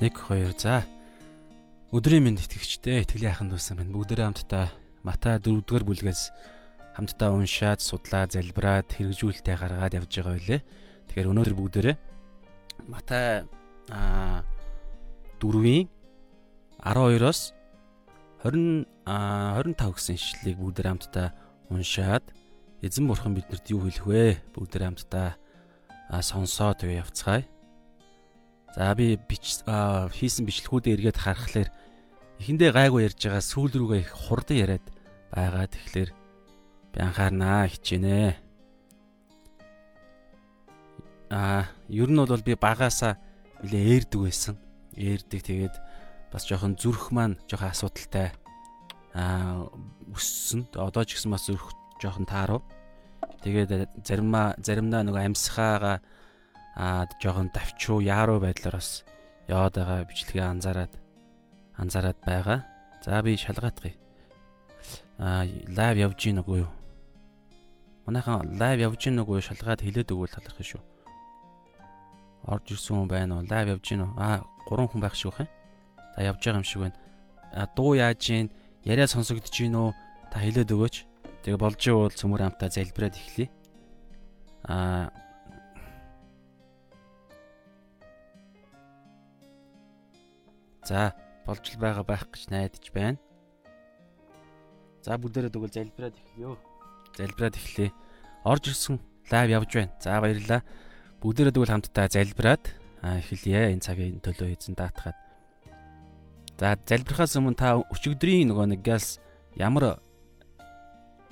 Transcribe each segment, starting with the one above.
1 2 за. Өдрийн минь итгэгчтэй итгэлийн ахын дүүсэн минь бүгдээрээ хамтдаа Матай 4-р бүлгээс хамтдаа уншаад, судлаа, залбираад, хэрэгжүүлэлтээ гаргаад явж байгаа байлээ. Тэгэхээр өнөөдөр бүгдээрээ Матай а 4-ийн 12-оос 20 25 гэсэн ишлэлийг бүгдээрээ хамтдаа уншаад эзэн бурхан биднэрт юу хэлэх вэ? Бүгдээрээ хамтдаа сонсоод явцгаая. За би бич хийсэн бичлэгүүдээ эргээд харахаар эхэндээ гайгүй ярьж байгаа сүүл рүүгээ их хурдан яриад байгаа. Тэгэхээр би анхаарнаа хичээнэ. Аа, ер нь бол би багаасаа нэлээ ээрдэг байсан. Ээрдэг тэгээд бас жоохон зүрх маань жоохон асуудалтай аа өссөн. Одоо ч гэсэн бас зүрх жоохон таарав. Тэгээд заримаа заримдаа нөгөө амьсгаагаа аа жоохон давчуу яаруу байдлаар бас яваад байгаа бичлэгээ анзаараад анзаараад байгаа. За би шалгаатгая. Аа лайв явж гин үгүй юу? Манайхан лайв явж гин үгүй шалгаад хэлээд өгвөл талархах шүү. Орж ирсэн хүн байна уу? Лайв явж гин үү? Аа 3 хүн байх шүү хэ. За явж байгаа юм шиг байна. А дуу яаж гин? Яриа сонсогдож гин үү? Та хэлээд өгөөч. Тэгээ болж ивэл цөмөр амтаа залбираад эхлэе. Аа За болж л байгаа байх гэж найдаж байна. За бүгдээрээ тэгвэл залбираад эхлэё. Залбираад эхлэе. Орж ирсэн лайв явж байна. За баярлалаа. Бүгдээрээ тэгвэл хамтдаа залбираад эхэлье. Энэ цагийн төлөө эзэн даатгаад. За залбирхаас өмнө та өчигдрийн нөгөө нэг газ ямар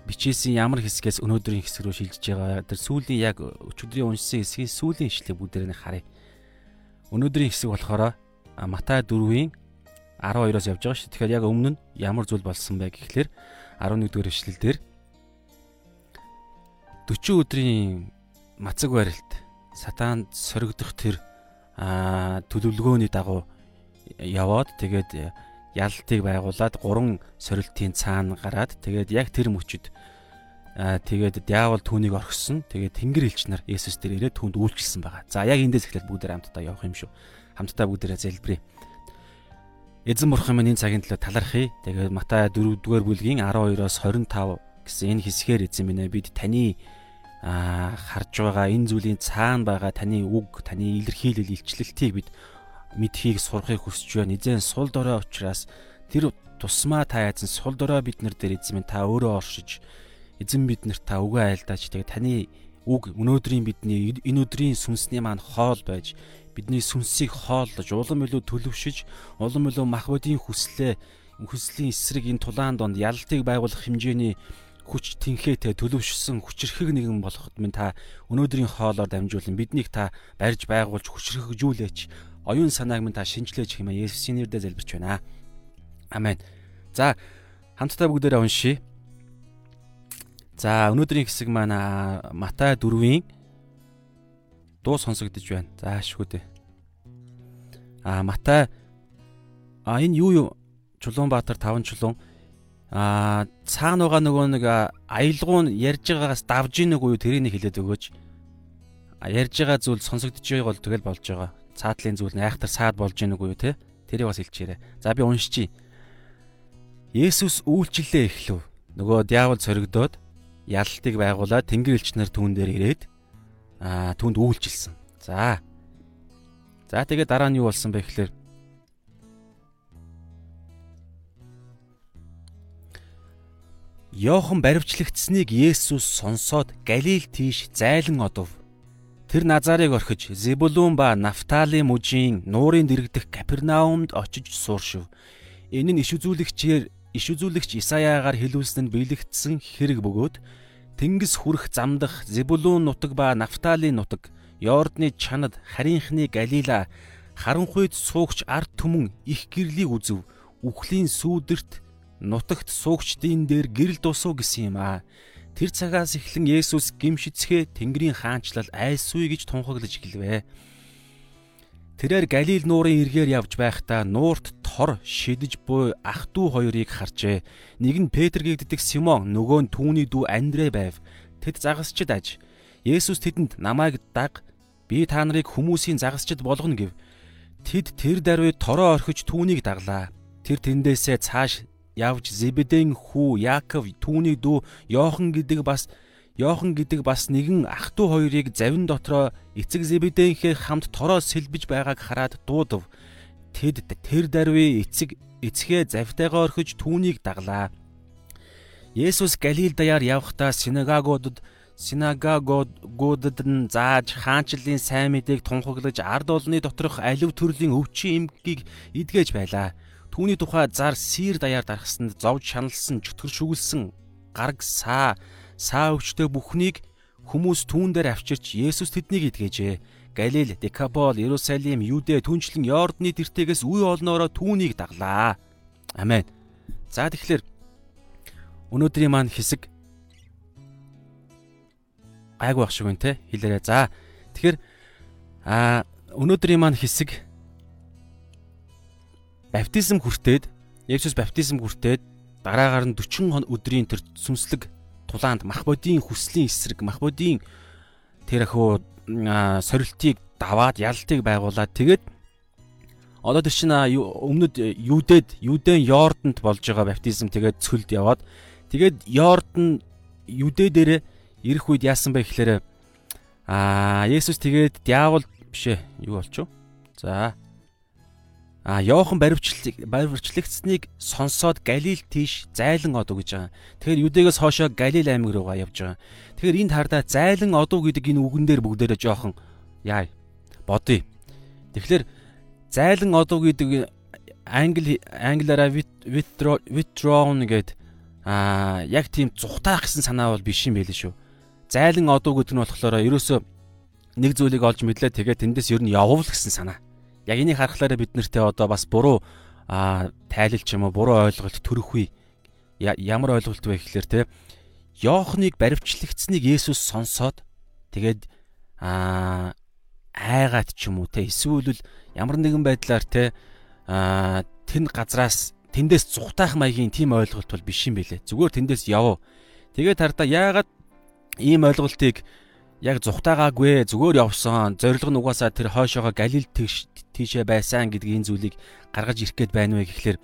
бичээсийн ямар хэсгээс өнөөдрийн хэсэг рүү шилжиж байгаа. Тэр сүүлийн яг өчигдрийн уншсан хэсгийн сүүлийн ишлэг бүгдээрээ харъя. Өнөөдрийн хэсэг болохоор Матай 4-ийн 12-оос явж байгаа шүү. Тэгэхээр яг өмнө нь ямар зүйл болсон бэ гэхлээр 11-р эшлэлдэр 40 өдрийн мацаг барилт сатаанд соригдох тэр төлөвлөгөөний дагуу яваад тэгээд ялтыг байгуулад гурван сорилтын цаана гараад тэгээд яг тэр мөчөд тэгээд диавол түүнийг орхисон. Тэгээд тэнгэр элч нар Есүс дээр ирээд түүнд үйлчилсэн байгаа. За яг эндээс эхлээд бүгдээр хамтдаа явах юм шүү хамтдаа бүгдээрээ залбирая. Эзэн бурхан минь энэ цагийн төлөө талархъя. Тэгээд Матай 4-р бүлгийн 12-оос 25 гэсэн энэ хэсгээр эзэн минь ээ бид таны аа харж байгаа энэ зүйлийн цаана байгаа таны үг, таны илэрхийлэл, илчлэлтийг бид мэдхийг сурахыг хүсэж байна. Эзэн сул дорой учраас тэр тусмаа та язан сул дорой бид нар дээр эзэн минь та өөрөө оршиж эзэн бид нарт та үгээ айлдаач. Тэгээд таны үг өнөөдрийн бидний энэ өдрийн сүнсний маань хоол байж бидний сүнсийг хооллож улам илүү төлөвшөж улам илүү мах бодийн хүслээ хүслийн эсрэг энэ тулаан донд ялтыг байгуулах хэмжээний хүч тэнхээтэй төлөвшсөн хүчрхэг нэгэн болоход минь та өнөөдрийн хоолоор дамжуулан биднийг та барьж байгуулж хүчрхэгжүүлээч оюун санааг минь та шинжилээч хэмээн Есүсийн нэрээр залбирч байна. Амен. За хамтдаа бүгдээрээ уншийе. За өнөөдрийн хэсэг маань Матай 4-ийн дуу сонсогдож байна. За шгүүдээ. А Матай а энэ юу юу Чулуунбаатар 5 чулуун а цаана байгаа нөгөө нэг аялгуун ярьж байгаагаас давж ийнэг уу тэрийг хэлээд өгөөч. Ярьж байгаа зүйл сонсогдож байгааг бол тэгэл болж байгаа. Цаатлын зүйл нь айхтар саад болж ийнэг уу те. Тэрийг бас хэлчихээрэй. За би уншчихъя. Есүс үйлчлэлээ эхлэв. Нөгөө диавол цоригдоод ялалтыг байгуулад тэнгэр элчнэр түүн дээр ирээд аа түнд үйлчилсэн. За. За тэгээ дараа нь юу болсон бэ гэхээр Йохан баривчлагдсныг Есүс сонсоод Галил тийш зайлан одов. Тэр Назарыг орхиж Зебулун ба Нафтали мужийн нуурын дэрэгдэх Капернаумд очиж сууршив. Энэ нь иш үзүүлэгчээр иш үзүүлэгч Исаяагаар хэлүүлсэнд биелэгдсэн хэрэг бөгөөд Тэнгис хүрэх замдах Зебулун нутаг ба Нафталийн нутаг, Йордны чанад харийнхны Галила, харанхуйд суугч ард түмэн их гэрлийг үзв. Үхлийн сүүдэрт нутагт суугчдын дээр гэрэл дусуу гэсэн юм аа. Тэр цагаас эхлэн Есүс гимшицгээ Тэнгэрийн хаанчлал айсгүй гэж тунхаглаж эхэлвэ. Тэрээр Галил нуурын эргээр явж байхдаа нуурт тор шидэж буй ах トゥ хоёрыг харжээ. Нэг нь Петр гэгддэг Симон, нөгөө нь түүний дүү Андрэ байв. Тэд загасчд аж. Есүс тэдэнд намайг даг. Би та нарыг хүмүүсийн загасчд болгоно гэв. Тэд тэр даруй тороо орхиж түүнийг даглаа. Тэр тэндээсээ цааш явж Зебедийн хүү Яаков түүний дүү Йохан гэдэг бас Йохан гэдэг бас нэгэн ах トゥ хоёрыг завин дотроо эцэг Зебедийнхээ хамт тороо сэлбэж байгааг хараад дуудав. Тэд тэр даруй эцэг эцгээ завтайгаа орхиж түүнийг даглаа. Есүс Галил даяар явхдаа синагогуудад синагогуудад нь зааж хаанчлалын сайн мэдээг тунхаглаж ард олны доторх алив төрлийн өвчин эмгийг идгэж байлаа. Түүний тухай зар сир даяар дарахсанд зовж шаналсан чөтгөр шүглсэн гараг саа саа өвчтөй бүхнийг хүмүүс түүн дээр авчирч Есүс тэднийг идгэжээ. Галил, Декапол, Иерусалим, Юдэ, түнчлэн Йордны тэртээс үе олноороо түүнийг даглаа. Амен. За тэгэхээр өнөөдрийн маань хэсэг гайгүй байх шиг байна те хэлээрээ. За тэгэхээр а өнөөдрийн маань хэсэг баптизм хүртээд Есүс баптизм хүртээд дараагаар нь 40 өдрийн тэр сүнслэг тулаанд мах бодийн хүслийн эсрэг мах бодийн тэр ахуу сорилтыг даваад ялтыг байгуулад тэгээд одоо тэр чинь өмнөд юудэд юудэн Йордонд болж байгаа баптизм тэгээд цөлд яваад тэгээд Йордан юудэ дээрээ ирэх үед яасан бэ гэхээр аа Есүс тэгээд диавол бишээ юу болчих вэ? За а Йохан баривчлыг баривчлагдсныг сонсоод Галил тийш зайлан одов гэж байгаа. Тэгэхээр Юдэгээс хоошоо Галил аймаг руугаа явж байгаа. Тэгэхээр энд хардаа зайлан одов гэдэг энэ үгэн дээр бүгдээрээ жоохон яа бодъё. Тэгэхээр зайлан одов гэдэг англи англиараа withdrawn гэдэг а яг тийм зүхтаах гэсэн санаа бол биш юм байл шүү зайлан одуу гэдэг нь болохоор ерөөсөө нэг зүйлийг олж мэдлээ тэгээд тэндээс ер нь явуул гэсэн санаа. Яг энийг харахаараа бид нартэй одоо бас буруу тайлал ч юм уу буруу ойлголт төрөхгүй ямар ойлголт вэ гэхээр те Йоохныг баривчлагдсныг Есүс сонсоод тэгээд а айгаад ч юм уу те эсвэл ямар нэгэн байдлаар те а тэн газраас тэндээс зүхтаах маягийн тийм ойлголт бол биш юм бэлээ. Зүгээр тэндээс яв. Тэгээд хардаа яагаад ийм ойлголтыг яг зүхтаагаагүй зүгээр явсан. Зорилго нь угаасаа тэр хойшоогоо Галил тийшээ байсан гэдгийн зүйлийг гаргаж ирэх гээд байна вэ гэхлээр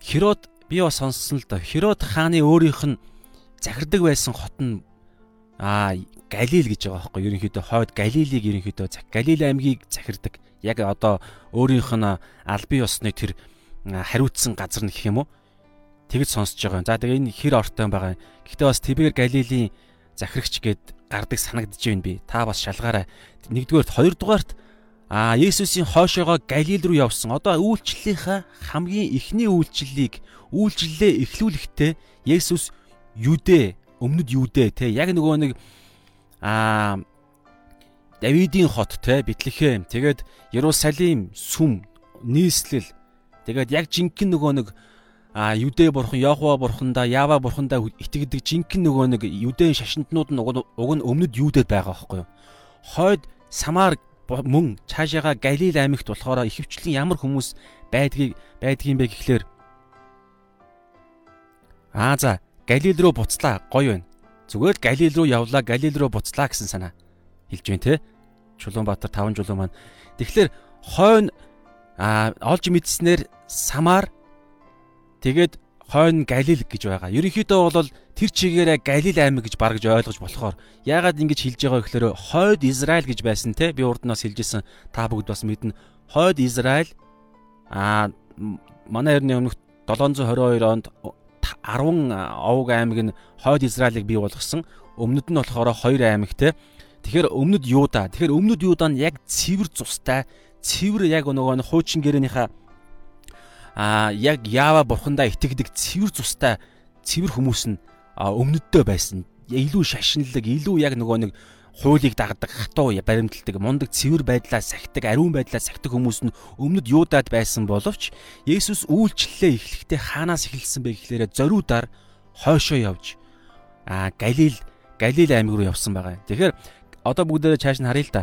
Херод би бас сонссон л доо. Херод хааны өөрийнх нь захирдаг байсан хот нь аа Галил гэж байгаа байхгүй ерөнхийдөө хойд Галилийг ерөнхийдөө Галил аймгийг захирдаг. Яг одоо өөрийнх нь албан ёсны тэр хариуцсан газар нь гэх юм уу? Тэгж сонсож байгаа. За тэгээ энэ хэр ортой байгаа. Гэхдээ бас Тибер Галилийн захирагч гээд гардаг санагдж байна би. Та бас шалгаарай. Нэгдүгээрт, хоёрдугаарт а Есүсийн хойшоогоо Галил руу явсан. Одоо үйлчлэлийнхаа хамгийн эхний үйлчлэлийг үйлчлэлээ эхлүүлэхдээ Есүс Юдэ, өмнөд Юдэ те яг нөгөө нэг а Давидын хот те Бэтлехэм тэгээд Ерусалим сүм нийслэл тэгээд яг жинхэнэ нөгөө нэг а Юдэ бурхан, Йохова бурхандаа, Ява бурхандаа итгэдэг жинхэнэ нөгөө нэг Юдэн шашинтнууд нь уг нь өмнөд Юдэд байгаа байхгүй юу. Хойд Самар мөн цаашаага Галил аймагт болохоор ихэвчлэн ямар хүмүүс байдгийг байдгийм бэ гэхлээр Аа за Галил руу буцлаа гоё байна. Зүгээр л Галил руу явлаа, Галил руу буцлаа гэсэн санаа хэлж байна те. Чулуунбаатар 5 жулуун маань. Тэгэхээр хойно а олж мэдснээр Самар Тэгээд хойно Галил гэж байгаа. Ерөнхийдөө бол тэр чигээрээ Галил аймаг гэж баргаж ойлгож болохоор яагаад ингэж хэлж байгаа гэхээр хойд Израиль гэж байсан те би урд нь бас хэлжсэн та бүгд бас мэднэ. Хойд Израиль аа манай эртний өмнөх 722 онд 10 овг аймаг нь хойд Израилийг бий болгосон. Өмнөд нь болохоор 2 аймаг те. Тэгэхээр өмнөд Юуда. Тэгэхээр өмнөд Юуда нь яг цэвэр цустай, цэвэр яг нөгөө хуучин гэрээнийхээ а яг Ява бурхандаа итгэдэг цэвэр цустай цэвэр хүмүүс нь өмнөддөө байсан. Илүү шашинлаг, илүү яг нөгөө нэг хуулийг дагдаг, хатуу баримталдаг, мундаг цэвэр байдлаа сахидаг, ариун байдлаа сахидаг хүмүүс нь өмнөд Юудад байсан боловч Есүс үйлчлэлээ эхлэхдээ хаанаас эхэлсэн бэ гэхлээрэ зориудаар хойшоо явж а Галил Галил аймаг руу явсан байгаа. Тэгэхээр одоо бүгдээрээ цааш нь харъя л да.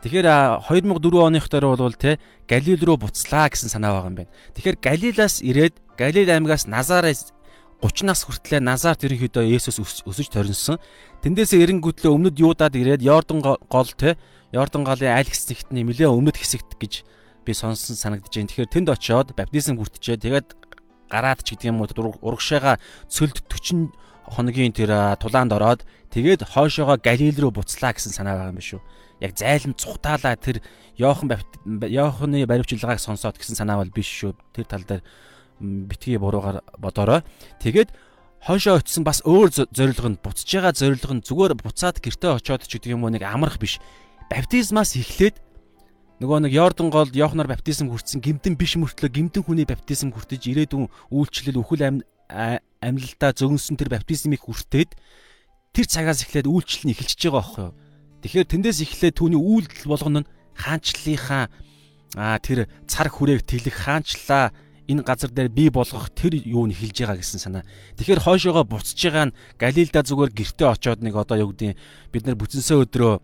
Тэгэхээр 2004 оных дээр бол те Галил руу буцлаа гэсэн санаа байгаа юм байна. Тэгэхээр Галилаас ирээд Галил аймагаас Назарес 30 нас хүртлээр Назарт ерөнхийдөө Есүс өсөж торинсон. Тэндээсээ эренгүүтлээ өмнөд Юудад ирээд Йордан гол те Йордан голын аль хэсэгт нэмлээ өмнөд хэсэгт гэж би сонсон санагдаж байна. Тэгэхээр тэнд очиод баптизм хүртчээ. Тэгээд гараад ч гэдэг юм уу урагшаага цөлд 40 хоногийн тэр тулаанд ороод тэгээд хойшоогоо Галил руу буцлаа гэсэн санаа байгаа юм биш үү? Яг зайлм цухтаалаа тэр Йохан Йоханы баримтчилгааг сонсоод гэсэн санаа бол биш шүү. Тэр тал дээр битгий буруугаар бодорой. Тэгээд хойшоо очисон бас өөр зорилго нь буцаж байгаа зорилго нь зүгээр буцаад гэртээ очиод ч гэдэг юм уу нэг амрах биш. Баптизмаас эхлээд нөгөө нэг Йордан гол Йоханор баптизм хүртсэн гимтэн биш мөртлөө гимтэн хүний баптизм хүртэж ирээдүйн үйлчлэл үхэл амьлалтаа зөгнсөн тэр баптизмыг хүртээд тэр цагаас эхлээд үйлчлэл нь эхэлчихэж байгаа байхгүй юу. Тэгэхээр тэндээс эхлээд түүний үйлдэл болгоно нь хаанчлалынхаа а тэр цар хүрээг тэлэх хаанчлаа энэ газар дээр бий болгох тэр юу нь эхэлж байгаа гэсэн санаа. Тэгэхээр хойшоогоо буцаж байгаа нь Галилда зүгээр гэртээ очоод нэг одоо юу гэдэг бид нар бүтэнсээ өдрөө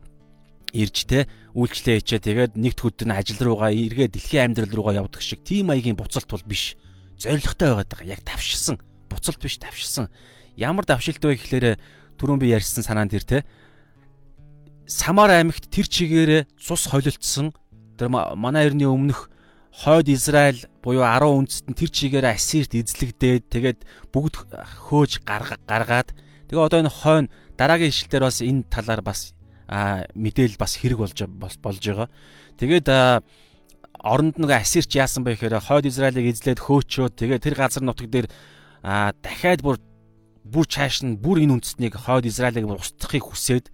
ирж те үйлчлээ хийчээ тэгээд нэгд хөдөн ажил руугаа эргээ дэлхийн амьдрал руугаа явдаг шиг тийм маягийн буцалт бол биш. Зоригтой байгаад байгаа. Яг тавшилсан. Буцалт биш тавшилсан. Ямар давшилт вэ гэхлээр түрүүн би ярьсан санаанд тэр те Самар аймагт тэр чигээрээ цус холилдсон тэр манай эртний өмнөх хойд Израиль буюу 10 үндэст нь тэр чигээрээ Ассирт эзлэгдээд тэгээд бүгд хөөж гаргаад тэгээ одоо энэ хойно дараагийн ишлэлээр бас энэ талаар бас а мэдээл бас хэрэг болж болж байгаа. Тэгээд оронд нэг Ассирч яасан бэ гэхээр хойд Израилийг эзлээд хөөчөө тэгээд тэр газар нутаг дээр дахиад бүр бүр чааш нь бүр энэ үндэстнийг хойд Израилийг устгахыг хүсээд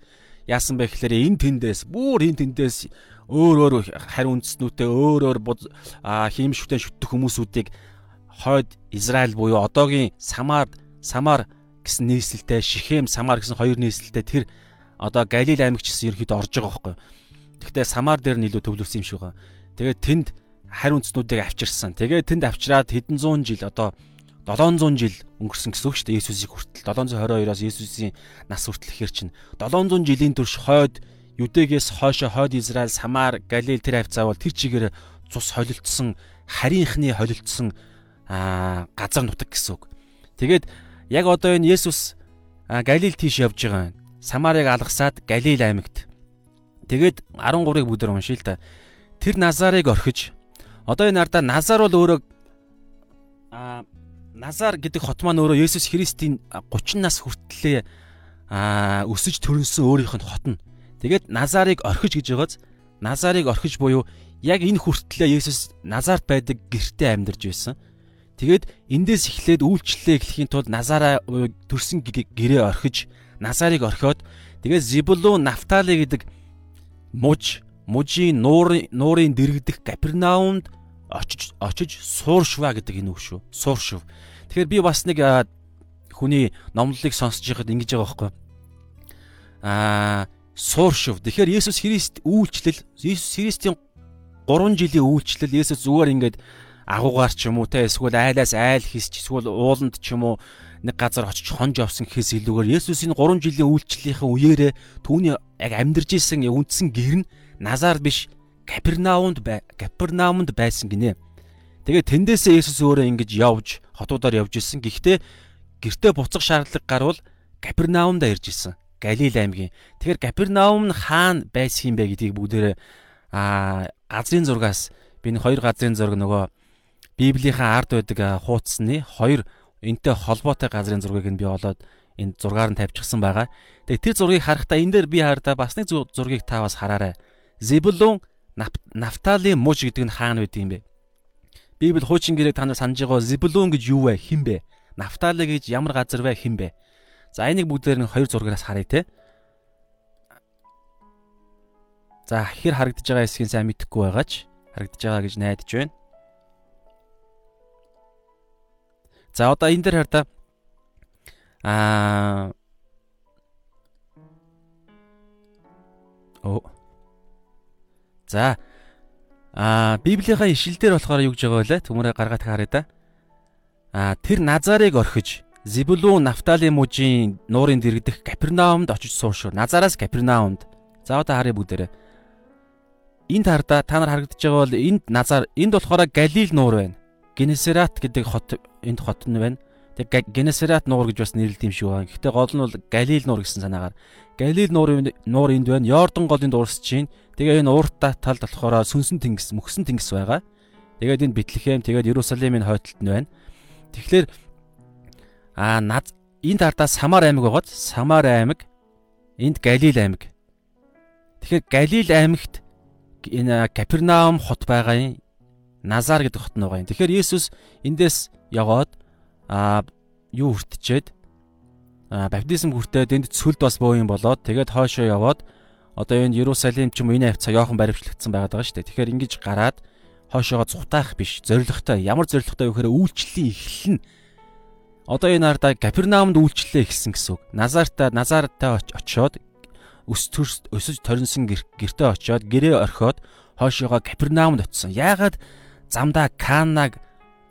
яасан бэ гэхээр энэ тэндээс бүр энэ тэндээс өөр өөр харь үндэстнүүтэй өөр өөр хиймшвтэн шүтдэг хүмүүсүүдийг хойд Израиль буюу одоогийн Самар Самар гэсэн нийслэлтэй Шихем Самар гэсэн хоёр нийслэлтэй тэр одоо Галил аймагч гэсэн ерөөд орж байгаа байхгүй. Гэхдээ Самар дээр нь илүү төвлөрсөн юм шиг байгаа. Тэгээд тэнд харь үндснүүдийг авчирсан. Тэгээд тэнд авчираад хэдэн зуун жил одоо 700 жил өнгөрсөн гэсэн үг шүү дээ Есүсийг хүртэл 722-оос Есүсийн нас хүртэл ихэр чинь 700 жилийн турш хойд Юдэгээс хойшо хойд Израиль, Самар, Галил тэр хавцаа бол тэр чигээр цус холилдсон харийнхны холилдсон газар нутаг гэсэн үг. Тэгээд яг одоо энэ Есүс Галил тийш явж байгаа юм. Самарыг алгасаад Галил аймагт. Тэгээд 13-ыг бүгдээр уншия л да. Тэр Назарыг орхиж одоо энэ ардаа Назар бол өөрөө Назар гэдэг хот маань өөрөө Есүс Христийн 30 нас хүртлээ а өсөж төрөнсөн өөрийнх нь хот нь. Тэгээд Назарыг орхиж гэж байгааз Назарыг орхиж буюу яг энэ хүртлээ Есүс Назарт байдаг гэртээ амьдарч байсан. Тэгээд эндээс эхлээд үйлчлэлээ эхлэхийн тулд Назараа төрсэн гэрээ орхиж Назарыг орхиод тэгээд Зибулун Нафтали гэдэг муж мужийн нуурын нуурын дэрэгдэх Капернаумд очиж очиж сууршва гэдэг энэ үг шүү. Сууршв. Тэгэхээр би бас нэг хүний номлолыг сонсож байхад ингэж байгаа байхгүй. Аа сууршв. Тэгэхээр Есүс Христ үйлчлэл Есүс Христийн 3 жилийн үйлчлэл Есүс зүгээр ингээд агуугаар ч юм уу те эсвэл айлаас айл хийсч эсвэл ууланд ч юм уу нэг газар очиж хонж явсан гэхээс илүүгээр Есүсийн 3 жилийн үйлчлэлийнхээ үеэрээ түүний яг амьдарч исэн үндсэн гэр нь Назар биш Капернаумд бай Капернаумд байсан гинэ. Тэгээ тэндээсээ Есүс өөрөө ингэж явж хотуудаар явж исэн. Гэхдээ гэртээ буцах шаардлага гарвал Капернаумда ирж исэн. Галил аймгийн. Тэгэхээр Капернаум хаана байсан юм бэ гэдгийг бүгдээрээ аа газрын зургаас би нэг хоёр газрын зураг нөгөө Библийнхаа ард байдаг хуудасны хоёр энтэй холбоотой газрын зургийг нь би олоод энэ зургаар нь тавьчихсан байгаа. Тэгээ тэр зургийг харахтаа энэ дээр би хараа бас нэг зургийг та бас хараарай. Зебулун Нафтали муж гэдэг нь хаана байд юм бэ? Библи хуучин гэрээ та нар санаж байгаа Зебулун гэж юу вэ? Хин бэ? Нафтали гэж ямар газар вэ? Хин бэ? За энийг бүгдээр нь хоёр зургаас харъя те. За хэр харагдаж байгаа эсхийн сайн мэдэхгүй байгаач харагдаж байгаа гэж найдаж байна. За одоо энэ дээр хараа аа Оо. За. Аа Библийн ишил дээр болохоор юу гэж байгаа вэ? Төмөрөө гаргаад харъя да. Аа тэр Назарыг орхиж Зибулун Нафтали мужийн нуурын дэрэгдэх Капернаумд очиж суушгүй. Назараас Капернаумд. За одоо харъя бүгдээрээ. Энд хардаа та нар харагдаж байгаа бол энд Назар энд болохоор Галил нуур байна. Генесарат гэдэг хот энд хот нь байна. Тэг Генесарет нуур гэж бас нэрлэдэг юм шиг байна. Гэхдээ гол нь бол Галил нуур гэсэн санаагаар. Галил нуурын нуур энд байна. Йордан голын дуурсж чинь. Тэгээ энэ ууртаа талд болохоор сүнсэн тэнгис, мөхсөн тэнгис байгаа. Тэгээд энэ Бэтлехэм, тэгээд Иерусалимын хойдолд нь байна. Тэгэхээр аа над энд ардаа Самар аймаг байгаад Самар аймаг энд Галил аймаг. Тэгэхээр Галил аймагт энэ Капернаум хот байгаа юм. Назар гэдэг хот нь байгаа юм. Тэгэхээр Есүс эндээс яваад аа юу хүртчихэд аа баптизм хүртээд энд цөлд бас боо юм болоод тэгээд хойшоо яваад одоо энэ Иерусалим ч юм энэ хавцаа яохон баримтлагдсан байгаа шүү дээ. Тэгэхээр ингэж гараад хойшоогоо зүхтаах биш зоригтой ямар зоригтой вэ гэхээр үйлчлэлийн эхлэл нь одоо энэ ардаа Капернаумд үйлчлэлээ эхэлсэн гэсэн үг. Назарта Назартай очиод өс төрс өсөж торинсон гэртээ очиод гэрээ орхиод хойшоогоо Капернаумд очисон. Яагаад замдаа Канаг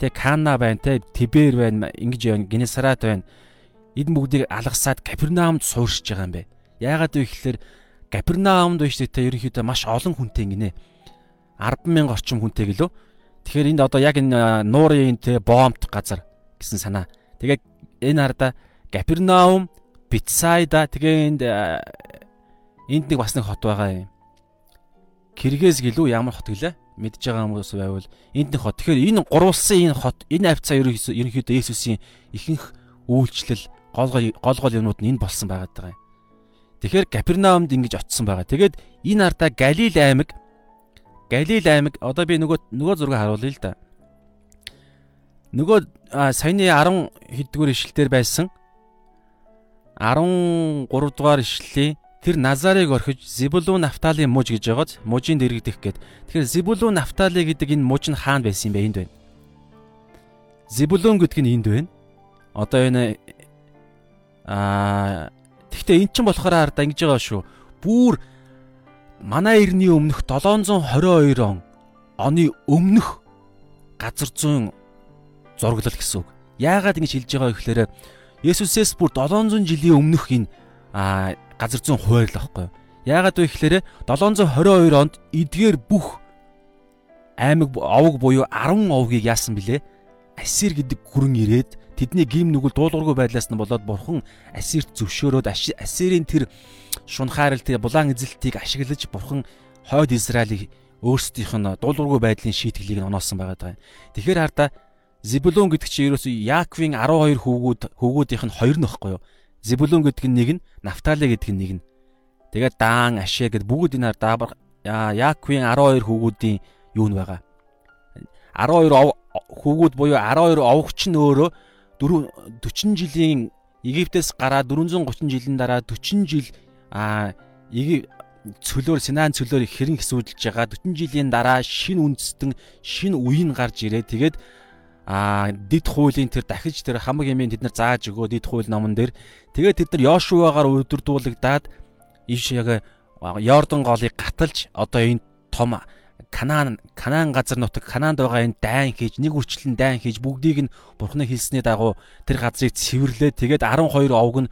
Тэ Кана байна, тэ Тибер байна, ингэж байна, Генесарат байна. Эдэн бүгдийг алгасаад Капернаумд сууршиж байгаа юм бэ. Яагаад вэ гэхээр Капернаумд биш тэ ерөнхийдөө маш олон хүнтэй гинэ. 100000 орчим хүнтэй гэлөө. Тэгэхээр энд одоо яг энэ нуурын тэ боомт газар гэсэн санаа. Тэгээ энэ харда Капернаум, Битсайда тэгээ энд энд нэг бас нэг хот байгаа юм. Киргэз гэлүү ямар хот гэлээ? Мэдж байгаа хүмүүс байвал энд нэг хот. Тэгэхээр энэ гурвалсан энэ хот энэ авцаа ерөнхийдөө Есүсийн ихэнх үйлчлэл гол гол гол юмнууд нь энэ болсон байгаа юм. Тэгэхээр Капернаумд ингэж очисон байгаа. Тэгээд энэ ардаа Галил аймаг Галил аймаг одоо би нөгөө нөгөө зураг харуулъя л да. Нөгөө саяны 10 хэдгээр ишлэлээр байсан 13 дугаар ишлэлийн Тэр Назарыг орхиж Зебулун Нафталийн муж гэж байгааз мужийн дэрэгдэх гээд. Тэгэхээр Зебулун Нафтали гэдэг энэ муж нь хаана байсан юм бэ энд байна. Зебулун гэдэг нь энд байна. Одоо энэ аа тэгтээ эн чинь болохоор хараад ингэж байгаа шүү. Бүүр манай эртний өмнөх 722 он оны өмнөх газар зүүн зураглал гэсэн үг. Яагаад ингэж хэлж байгаа вэ гэхээр Есүсээс бүр 700 жилийн өмнөх энэ а газар зүүн хуваарлаа байхгүй юу. Яагаад вэ гэхээр 722 онд эдгээр бүх аймаг овог буюу 10 овгийг яасан бilé? Асир гэдэг гүрэн ирээд тэдний гим нүгэл дуулуургүй байдлаас нь болоод бурхан асирт зөвшөөрөөд асирийн тэр шунхаарал тэр булаан эзэлтийг ашиглаж бурхан хойд Израилийг өөрсдийнх нь дуулуургүй байдлын шийтгэлийг оноосон байгаа юм. Тэгэхээр хардаа Зебулун гэдэг чинь ерөөсөө Яаковын 12 хүүгүүд хүүгүүдийнх нь хоёр нөхгүй юу? Зебулун гэдэг нь нэг нь, Нафтали гэдэг нь нэг нь. Тэгээд Даан, Ашэ гэдэг бүгд энэ даабар Яаковын 12 хүүгүүдийн юу нь байгаа. 12 хүүгүүд буюу 12 овогч нь өөрөө 40 жилийн Египтээс гараад 430 жилийн дараа 40 жил а цөлөөр Синаан цөлөөр хэрэн хэсүүдэлж байгаа 40 жилийн дараа шин үндэстэн шин үеийн гарч ирээ. Тэгээд а дид хуулийн тэр дахиж тэр хамаг юмын тэд нар зааж өгөө дид хууль номон дээр. Тэгээд тэд нар Йошуагаар өдөрдүүлэгдээд иш яг Йордан голыг гаталж одоо энэ том Канаан Канаан газар нутаг Канаанд байгаа энэ дайн хийж нэг үрчлэн дайн хийж бүгдийг нь бурхны хэлсний дагуу тэр газрыг цэвэрлээ. Тэгээд 12 овг нь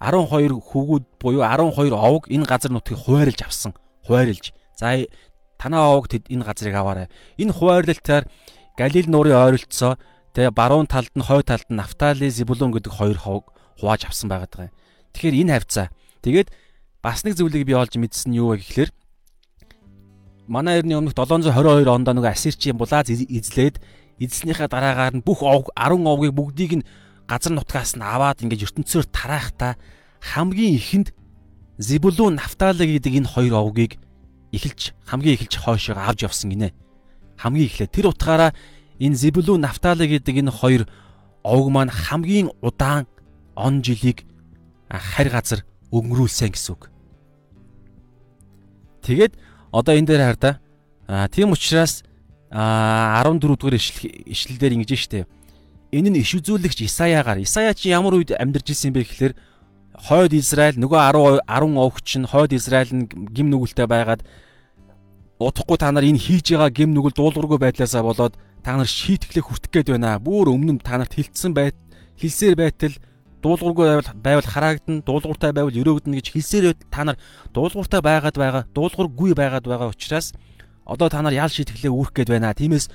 12 хүүгүүд буюу 12 овг энэ газар нутгийг хуваарлж авсан. Хуваарлж за танаа овг тэд энэ газрыг аваарай. Энэ хуваарлалтаар Галил нуурын ойролцоо тэгээ баруун талд нь хой талд нь Нафтали, Зебулун гэдэг хоёр ховг хувааж авсан байгаа юм. Тэгэхээр энэ хавцаа. Тэгээд бас нэг зүйлийг би олж мэдсэн нь юу вэ гэхээр манай эртний өмнөх 722 онд нөгөө Ассирчийн булааз эзлээд эзлснийхаа дараагаар нь бүх 10 овгийг бүгдийг нь газар нутгаас нь аваад ингэж ертөнцөөр тараахта хамгийн ихэнд Зебулун, Нафтали гэдэг энэ хоёр овгийг эхэлж хамгийн эхэлж хойшоо авч явсан гинэ хамгийн эхлээд тэр утгаараа энэ Зебулун Нафтали гэдэг энэ хоёр овг маань хамгийн удаан он жилийг харь газар өнгөрүүлсэн гэсэн үг. Тэгээд одоо энэ дээр хар та тийм учраас 14 дугаар ишлэлдэр ингэж штэ. Энэ нь иш үзүүлэгч Исаяагаар Исая чи ямар үед амьдарч ирсэн бэ гэхээр хойд Израиль нөгөө 10 10 овч нь хойд Израиль нь гим нүгэлтэй байгаад удахгүй та нар энэ хийж байгаа гим нүгэл дуулуургүй байдлаасаа болоод та нар шийтгэлээ хүртэх гээд байна. Бүр өмнө нь та нарт хилцсэн байт хэлсээр байтал дуулуургүй байвал байвал хараагдан дуулууртай байвал өрөөгдөн гэж хэлсээр та нар дуулууртай байгаад байгаа дуулуургүй байгаад байгаа учраас одоо та нар ял шийтгэлээ үүрх гээд байна. Тиймээс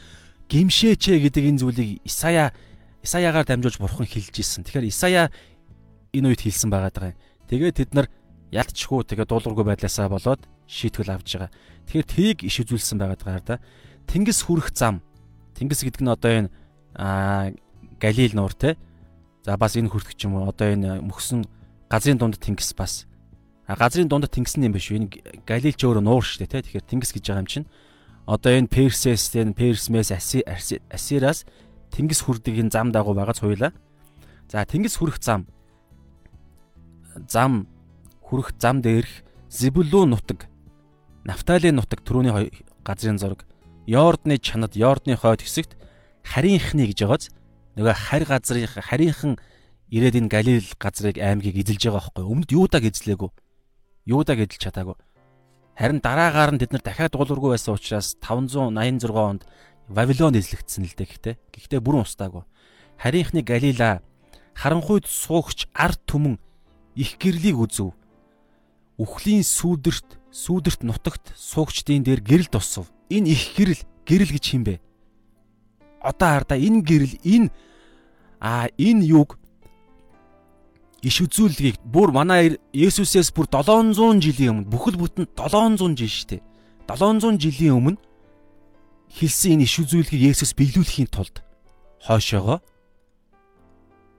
гимшээч гэдэг энэ зүйлийг Исая Исаяагаар дамжуулж бурхан хэлж исэн. Тэгэхээр Исая энэ үед хэлсэн байгаа даа. Тэгээд тэд нар ялтчихгүй тэгээд дуулуургүй байдлаасаа болоод шийтгэл авж байгаа. Тэгэхээр тийг иш үзүүлсэн байгаа даа да. Тэнгис хүрэх зам. Тэнгис гэдэг нь одоо энэ Галил нуур те. За бас энэ хүртэх юм уу? Одоо энэ мөхсөн газрын дунд тэнгис бас. А газрын дунд тэнгис юм биш үү? Энэ Галил ч өөрөө нуур шүү дээ те. Тэгэхээр тэнгис гэж байгаа юм чинь. Одоо энэ Персес, энэ Персмес, Асираас тэнгис хүрдэг энэ зам дагуу байгаа цуйлаа. За тэнгис хүрэх зам. Зам хүрэх зам дээрх Зибулун нутаг, Нафтали нутаг түрүүний газрын зураг, Йордны чанад, Йордны хойд хэсэгт харийнхны гэж байгааз нөгөө харь газрын харийнхан ирээд энэ Галил газрыг аймгийг эзэлж байгаа байхгүй. Өмнөд Юудаг эзлээгүү. Юудаг эзэлж чадаагүй. Харин дараагаар нь тэд нар дахиад дуулуургүй байсан учраас 586 онд Вавилон эзлэгдсэн л дээ гэхдээ. Гэхдээ бүрэн устаагүй. Харийнхны Галила харанхуйд суугч ард түмэн их гэрлийг үзв. Үхлийн сүудэрт сүудэрт нутагт суугчдын дээр гэрэл тусв. Энэ их гэрэл гэрэл гэж хин бэ? Одоо хардаа энэ гэрэл энэ а энэ юг иш үзүүлгийг бүр манай Есүсээс бүр 700 жилийн өмнө бүхэл бүтэн 700 жил шүү дээ. 700 жилийн өмнө хэлсэн энэ иш үзүүлгийг Есүс биелүүлэхийн тулд хойшоогоо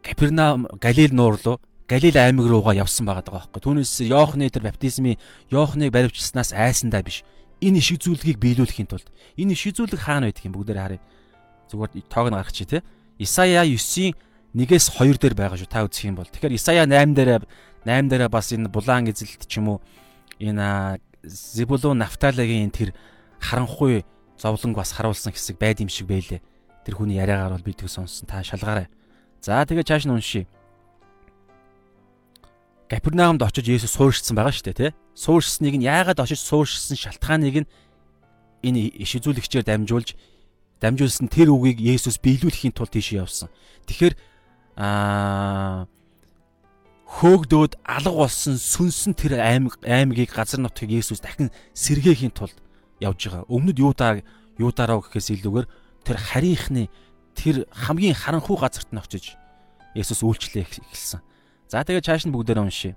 Капернаум Галил нуур руу Галил аймаг руугаа явсан байгаа даа байхгүй. Түүнээс Йоохны тэр баптизмын Йоохныг баривчснаас айсандаа биш. Энэ иш үзүүлгийг биелүүлэхийн тулд энэ иш үзүүлэг хаана байдаг юм бүгдээр харъя. Зүгээр тоог нь гаргачих тий. Исая 9-ийн 1-ээс 2 дээр байгаа шүү та үзэх юм бол. Тэгэхээр Исая 8 дээр 8 дээр бас энэ булаан эзэлт ч юм уу энэ Зебулун Нафталагийн тэр харанхуй зовлонг бас харуулсан хэсэг байд юм шиг байлээ. Тэр хүний яриагаар бол би тэг сонссон. Та шалгаарай. За тэгээ чааш нь уншия. Капернаумд очиж Есүс суурьшсан байгаа шүү дээ, тэ? Суурьшсныг нь яагаад очиж суурьшсан шалтгааныг нь энэ иш үзүүлэгчээр дамжуулж дамжуулсан тэр үгийг Есүс биелүүлэхийн тулд тийш явсан. Тэгэхээр аа хөөгдөөд алга болсон сүнсэн тэр аймаг аймгийг газар нутгийг Есүс дахин сэргээхийн тулд явж байгаа. Өмнөд юудаа юудаараа гэхээс илүүгээр тэр харийнхны тэр хамгийн харанхуй газарт нь очиж Есүс үйлчлээ эхэлсэн. За тэгээ чааш нь бүгдээр уншия.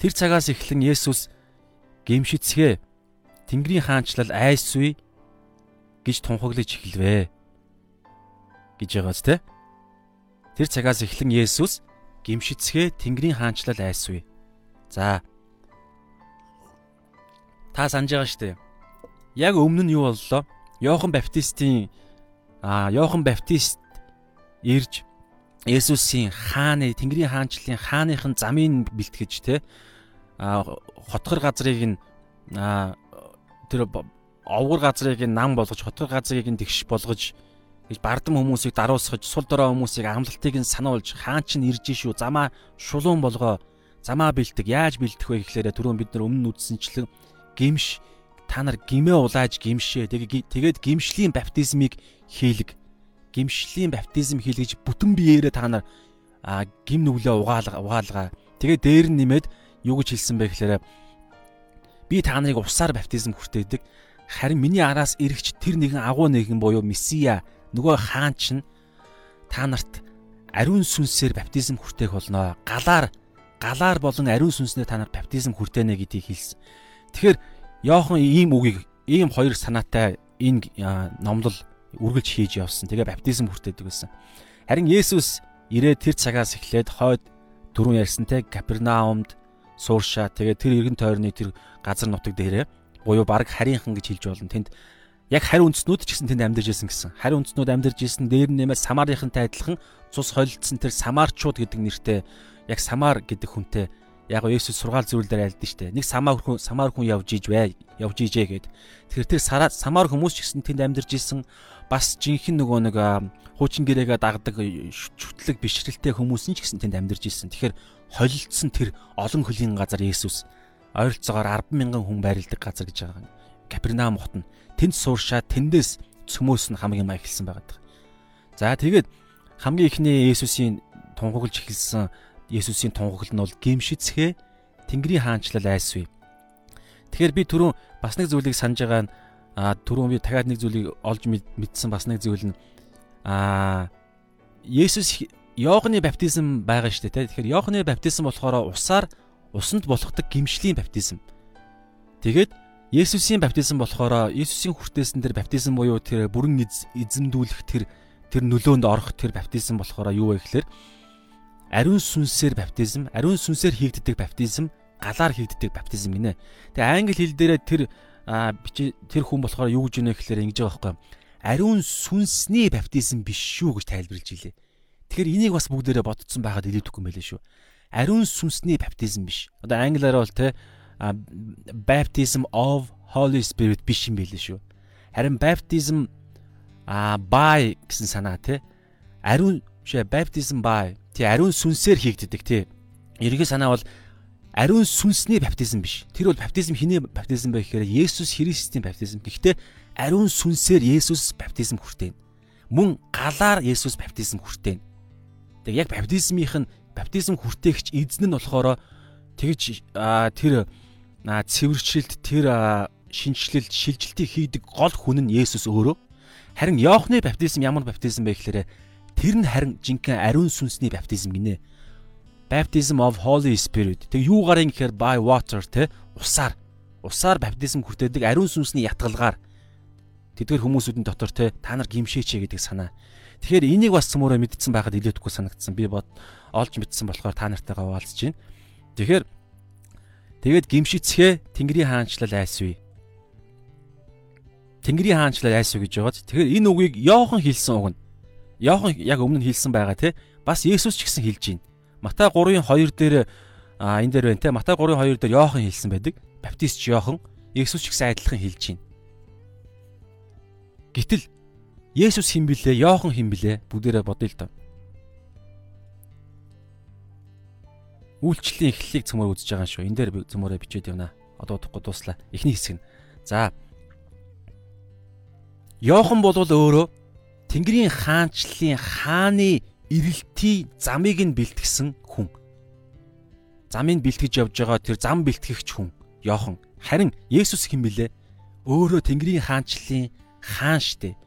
Тэр цагаас эхлэн Есүс гимшицгээ Тэнгэрийн хаанчлал айсвэ гэж тунхаглаж эхэлвэ гэж байгааз те. Тэр цагаас эхлэн Есүс гимшицгээ Тэнгэрийн хаанчлал айсвэ. За Та санаж байгаа шүү дээ. Яг өмнө нь юу боллоо? Йохан Баптистийн аа Йохан Баптист ирж Есүсийн хааны Тэнгэрийн хаанчлалын хааныхын замын бэлтгэж те а хотгор газрыг нь тэр овгор газрыг нь нам болгож хотгор газрыг нь тэгш болгож гэж бардам хүмүүсийг даруусгаж сул дорой хүмүүсийг амлалтыг нь сануулж хаан ч нэрж шүү замаа шулуун болгоо замаа бэлтэг яаж бэлтэх вэ гэхлээрэ түрүүн бид нар өмнө үздсэнчлэн гимш та нар гимээ улааж гимшээ. Тэгээд гимшлийн баптизмыг хийлэг. Гимшлийн баптизм хийлгэж бүтэн биеэрээ та нар гим нүглээ угаалга угаалгаа. Тэгээд дээр нь нэмээд юу гэж хэлсэн бэ гэхээр би та нарыг усаар баптизм хүртээдэг. Харин миний араас ирэгч тэр нэгэн агуу нэгэн буюу месиа нөгөө хаан чинь та нарт ариун сүнсээр баптизм хүртээх болно. Галаар галаар болон ариун сүнснээр та нар баптизм хүртэнэ гэдгийг хэлсэн. Тэгэхээр Йохан ийм үгийг ийм хоёр санаатай энэ номлол үргэлж хийж явсан. Тэгээ баптизм хүртээдэг байсан. Харин Есүс ирээд тэр цагаас эхлээд хойд дөрөв ярьсантай Капернаумд сууршаа. Тэгээ тэр эргэн тойрны тэр газар нутаг дээрээ буюу баг харийнхан гэж хэлж болно. Тэнд яг хари үндснүүд ч гэсэн тэнд амьдарч ирсэн гэсэн. Хари үндснүүд амьдарч ирсэн дээр нэмээд Самарийнхантай адилхан цус холилдсон тэр Самарчууд гэдэг нэртэй яг Самар гэдэг хүнтэй яг Есүс сургаал зөвлөлдөр айлдсан штэ. Нэг самар хүн самар хүн явж иж бай, явж ижээ гэд. Тэгэхээр тэр самар хүмүүс ч гэсэн тэнд амьдарч исэн бас жинхэнэ нөгөө нэг хуучин гэрээгээ дагдаг шүтлэг бишрэлтэй хүмүүс нь ч гэсэн тэнд амьдарч исэн. Тэгэхээр холилдсон тэр олон хөлийн газар Есүс ойролцоогоор 10 мянган хүн байрладаг газар гэж байгаа. Капернаум хот нь тэнд сууршаа тэндээс цөмөөс нь хамгийн маяг эхэлсэн байгаа. За тэгээд хамгийн ихний Есүсийн тунхаглаж эхэлсэн Есүсийн тунхаглал нь бол гимшицхээ Тэнгэрийн хаанчлал айсвэ. Тэгэхээр би түрүүн бас нэг зүйлийг санаж байгаа нь а түрүүн би дахиад нэг зүйлийг олж мэдсэн бас нэг зүйл нь а Есүс Иохны баптизм байгаа шүү дээ. Тэгэхээр Иохны баптизм болохоор усаар усанд болгодог гимшлийн баптизм. Тэгээд Есүсийн баптизм болохоор Есүсийн хүртээсэн тэр баптизм буюу тэр бүрэн эзэмдүүлэх тэр тэр нөлөөнд орох тэр баптизм болохоор юу вэ гэхээр ариун сүнсээр баптизм, ариун сүнсээр хийгддэг баптизм, галаар хийгддэг баптизм гинэ. Тэгээ англи хэл дээрээ тэр тэр хүн болохоор юу гэж ийнэ гэхээр ингэж байгаа байхгүй. Ариун сүнсний баптизм биш шүү гэж тайлбарлаж илээ. Тэгэхээр энийг бас бүгдээрээ бодцсон байгаад илүүдэхгүй мэлээ шүү. Ариун сүнсний баптизм биш. Одоо англиараа бол те baptism of Holy Spirit биш юм байлээ шүү. Харин baptism а by гэсэн санаа тий. Ариун шээ baptism by тий ариун сүнсээр хийгддэг тий. Ерөнхий санаа бол ариун сүнсний баптизм биш. Тэр бол баптизм хиний баптизм байх гэхээр Есүс Христийн баптизм. Гэхдээ ариун сүнсээр Есүс баптизм хүртэн. Мөн галаар Есүс баптизм хүртэн. Тэг яг баптизмынх нь баптизм хүртээгч эзэн нь болохоор тэгж тэр цэвэрчлэлт тэр шинжлэлт шилжилтийг хийдэг гол хүн нь Есүс өөрөө. Харин Иохны баптизм ямар баптизм бэ гэхээр тэр нь харин жинхэнэ ариун сүнсний баптизм гинэ. Baptism of Holy Spirit. Тэг юугаар юм гэхээр by water те усаар усаар баптизм хүртээдэг ариун сүнсний ятгалгаар тэдгэр хүмүүсүүдийн дотор те та нар гимшээч гэдэг санаа. Тэгэхээр энийг бас цөмөрөө мэдсэн байхад илүүдэхгүй санагдсан. Би бод олж мэдсэн болохоор та нартайгаа хуваалцж байна. Тэгэхээр Тэгээд гимшицхээ Тэнгэрийн хаанчлал айсвэ. Тэнгэрийн хаанчлал айсвэ гэж байгааз. Тэгэхээр энэ үгийг Йохан хэлсэн үг нь. Йохан яг өмнө нь хэлсэн байгаа те. Бас Есүс ч гэсэн хэлж байна. Матай 3-ын 2 дээр а энэ дээр байна те. Матай 3-ын 2 дээр Йохан хэлсэн байдаг. Баптист Йохан Есүс ч гэсэн адилхан хэлж байна. Гэтэл Есүс хэн блэ? Йохан хэн блэ? Бүгдээрээ бодъё л доо. үйлчлэлийн эхлэлийг цөмөр үзэж байгаа шүү. Энд дээр цөмөрөө бичээд явна. Одоо удахгүй дуслаа. Эхний хэсэг нь. За. Йохан бол өөрөө Тэнгэрийн хаанчлалын хааны эрэлтий замыг нь бэлтгэсэн хүн. Замыг бэлтгэж явж байгаа тэр зам бэлтгэгч хүн Йохан. Харин Есүс хэн бэлээ? Өөрөө Тэнгэрийн хаанчлалын хаан штэ.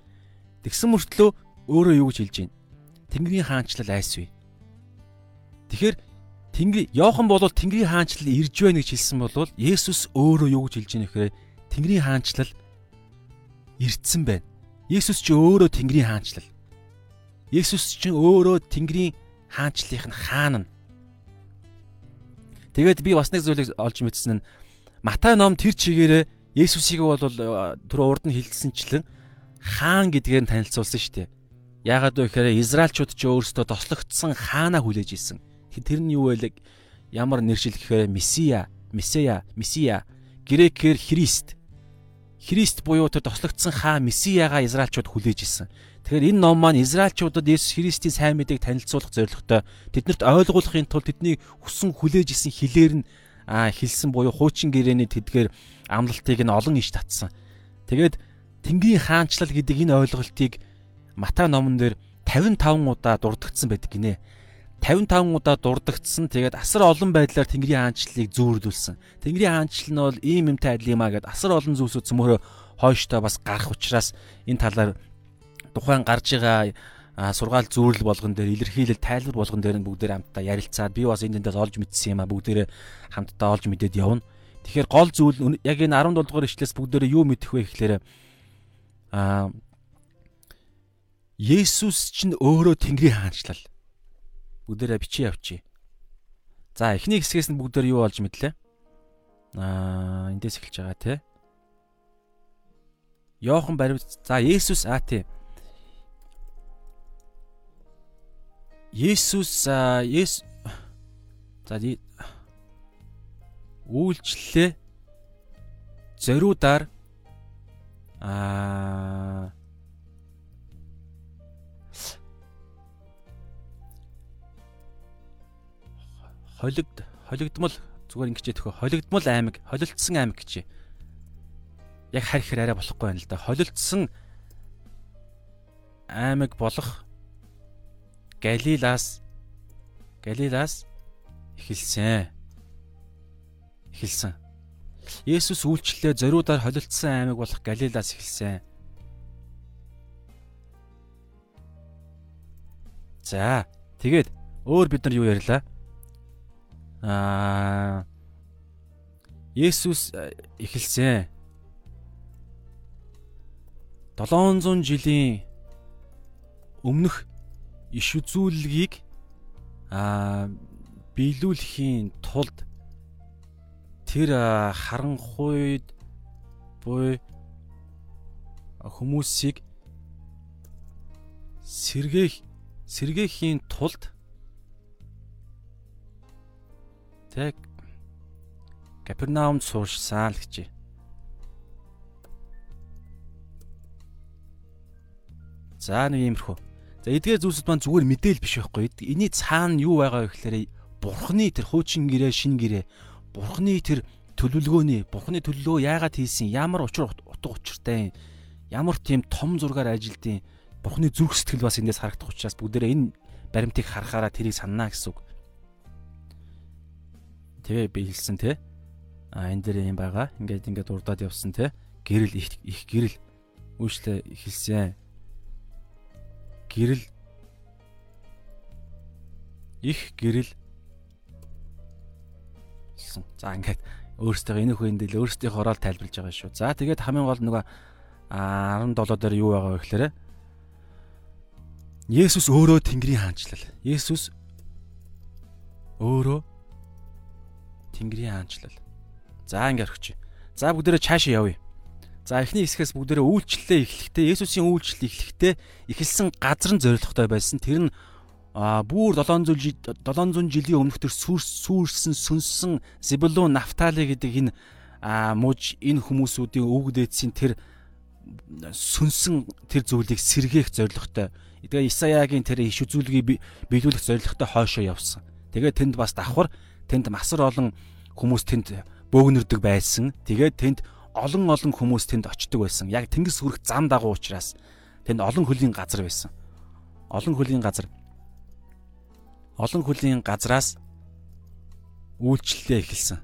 Тэгсэн мөртлөө өөрөө юу гэж хэлж байна? Тэнгэрийн хаанчлал айсвэ. Тэгэхээр Тэнгэр Йохан бол Тэнгэрийн хаанчлал ирж байна гэж хэлсэн бол Есүс өөрөө юу гэж хэлж байна гэхээр Тэнгэрийн хаанчлал ирдсэн байна. Есүс ч өөрөө Тэнгэрийн хаанчлал. Есүс ч өөрөө Тэнгэрийн хаанчлалынх нь хаан нь. Тэгээд би бас нэг зүйлийг олж мэдсэн нь Матай ном тэр чигээрээ Есүсийг бол түр урд нь хилдсэнчлэн хаан гэдгээр нь танилцуулсан шүү дээ. Яагаад вэ гэхээр Израильчууд ч өөрсдөө тослогдсон хаанаа хүлээж ирсэн. Тэр нь юу вэ? Ямар нэршил гэхээр Месиа, Месея, Месиа, грекээр Христ. Христ буюу тэр тослогдсон хаа Месияга Израильчууд хүлээж исэн. Тэгэхээр энэ ном маань Израильчуудад Есүс Христийн сайн мэдээг танилцуулах зорилготой тэднэрт ойлгуулахын тулд тэдний хүссэн хүлээж исэн хилээр нь хэлсэн буюу хуучин гэрээний тэдгээр амлалтыг нь олон иш татсан. Тэгээд Тэнгэрийн хаанчлал гэдэг энэ ойлголтыг Матай номон дээр 55 удаа дурдгдсан байдаг гинэ. 55 удаа дурдгдсан. Тэгээд асар олон байдлаар Тэнгэрийн хаанчлалыг зүүрлүүлсэн. Тэнгэрийн хаанчлал нь бол ийм юмтай адил юм а гэд асар олон зүйлсүүд цөмөрөө хойштоо бас гарах учраас энэ талаар тухайн гарч байгаа сургаал зүүрэл болгон дээр илэрхийлэл тайлбар болгон дээр нь бүгдээр хамтдаа ярилцаад би бас энэ дэндээс олж мэдсэн юм а бүгдээр хамтдаа олж мэдээд явна. Тэгэхээр гол зүйл яг энэ 17 дугаар ишлээс бүгдээр юу мэдэх вэ гэхээр а Есүс чинь өөрөө Тэнгэрийн хаанчлал бүгдээрээ бичиж явчих. За эхний хэсгээс нь бүгдээр юу болж мэдлээ? Аа эндээс эхэлж байгаа те. Йохан барив за Есүс аа тий. Есүс Ес за үйлчлэлээ зориудаар аа холигд холигдмол зүгээр ингэж төхөө холигдмол аймаг холилдсан аймаг гэж яг харихаар арай болохгүй байна л да. Холилдсан аймаг болох Галилаас Галилаас эхэлсэн. Эхэлсэн. Есүс үйлчлэлээ зориудаар холилдсан аймаг болох Галилаас эхэлсэн. За тэгээд өөр бид нар юу ярьлаа? Аа Есүс эхэлсэн. 700 жилийн өмнөх иш үзүүлгийг аа биелүүлэхийн тулд тэр харанхуйд буй хүмүүсийг сэргээх сэргээхийн тулд тэг Капернаумд сууршсан л гэж. За нэг иймэрхүү. За эдгээр зүйлсүүд маань зүгээр мэдээл биш байхгүй. Эний цаана юу байгаа вэ гэхээр бурхны тэр хуучин гэрээ, шин гэрээ, бурхны тэр төлөвлөгөөний, бурхны төлөвлөгөө яагаад хийсэн, ямар учир утга учиртай, ямар тийм том зургаар ажилдیں۔ Бурхны зүрх сэтгэл бас эндээс харагдах учраас бүгдээрээ энэ баримтыг харахаараа тэрийг санана гэсэн үг. Тэгээ би хэлсэн те. А энэ дээр юм байгаа. Ингээд ингээд урдаад явсан те. Гэрэл их их гэрэл үйлчлээ хэлсэн гэрэл их гэрэл гэсэн. За ингээд өөрсдөө энэ үхэнд л өөрсдийн хороол тайлбарлаж байгаа шүү. За тэгээд хамгийн гол нөгөө 17 дээр юу байгаа вэ гэхээр Есүс өөрөө Тэнгэрийн хаанчлал. Есүс өөрөө Тэнгэрийн хаанчлал. За ингээд орчих. За бүгдээрээ цаашаа явъя. За эхний хэсгээс бүгдээрээ үйлчлэлээ эхлэхдээ Есүсийн үйлчлэл эхлэхдээ эхэлсэн газар нь зоригтой байсан. Тэр нь бүр 700 700 жилийн өмнөх тэр сүрс сүрсэн сүнсэн Зебулун Нафтали гэдэг энэ а мууж энэ хүмүүсүүдийн өвөг дээдсийн тэр сүнсэн тэр зүйлийг сэргээх зоригтой. Тэгээ Исаяагийн тэр иш үзүүлгийг биелүүлэх зоригтой хойшоо явсан. Тэгээ тэнд бас давхар тэнд масар олон хүмүүс тэнд бөөгнөрдөг байсан. Тэгээд тэнд олон олон хүмүүс тэнд очдог байсан. Яг тэнгис хүрэх зам дагуу учраас тэнд олон хөлийн газар байсан. Олон хөлийн газар. Олон хөлийн газраас үйлчлэлээ эхэлсэн.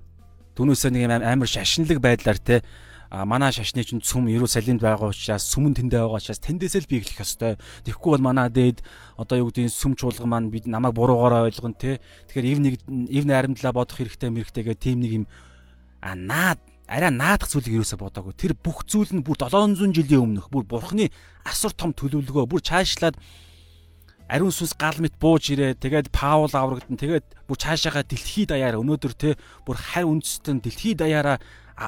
Түүнээсээ нэг амар шашинлаг байдлаар те а манай шашны чинь цүм Иерусалимд байгаа учраас сүмэн тэндээ байгаа учраас тэндээсээ л би эхлэх ёстой. Тэгэхгүй бол манай дээд одоо юу гэдэг сүм чуулга маань бид намайг буруугаар ойлгон те. Тэгэхээр ив нэг ив найрамдлаа бодох хэрэгтэй мэрэгтэйгээ тийм нэг юм а наад арай наадах зүйлийг юусаа бодоагүй. Тэр бүх зүйл нь бүр 700 жилийн өмнөх бүр бурхны асар том төлөвлөгөө бүр цаашлаад ариун сүнс гал мэт бууж ирээ. Тэгээд Паул аврагдан тэгээд бүр цаашаага дэлхий даяар өнөөдөр те бүр харь үндэстэн дэлхий даяараа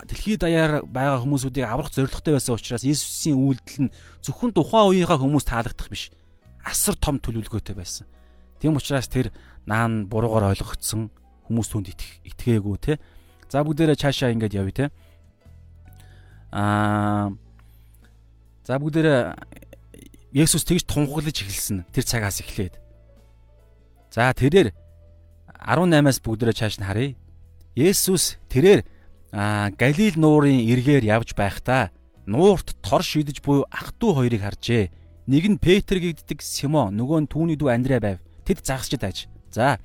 дэлхий даяар байгаа хүмүүсүүдийг аврах зорилготой байсан учраас Иесусийн үйлдэл нь зөвхөн тухайн үеийнхаа хүмүүс таалагдах биш. Асар том төлөвлөгөөтэй байсан. Тийм учраас тэр наан буруугаар ойлгогдсон хүмүүс түнд итгээгүй те. За бүгдээрээ цаашаа ингэж явъя те. Аа За бүгдээрээ Есүс тэгж тунхаглаж эхэлсэн тэр цагаас эхлээд. За тэрээр 18-аас бүгдээрээ цааш нь харъя. Есүс тэрээр аа Галил нуурын эргээр явж байхдаа нуурт тор шидэж буй ах トゥ хоёрыг харжээ. Нэг нь Петр гэгддэг Симон, нөгөө нь түүний дүү Андрей байв. Тэд загасчд аж. За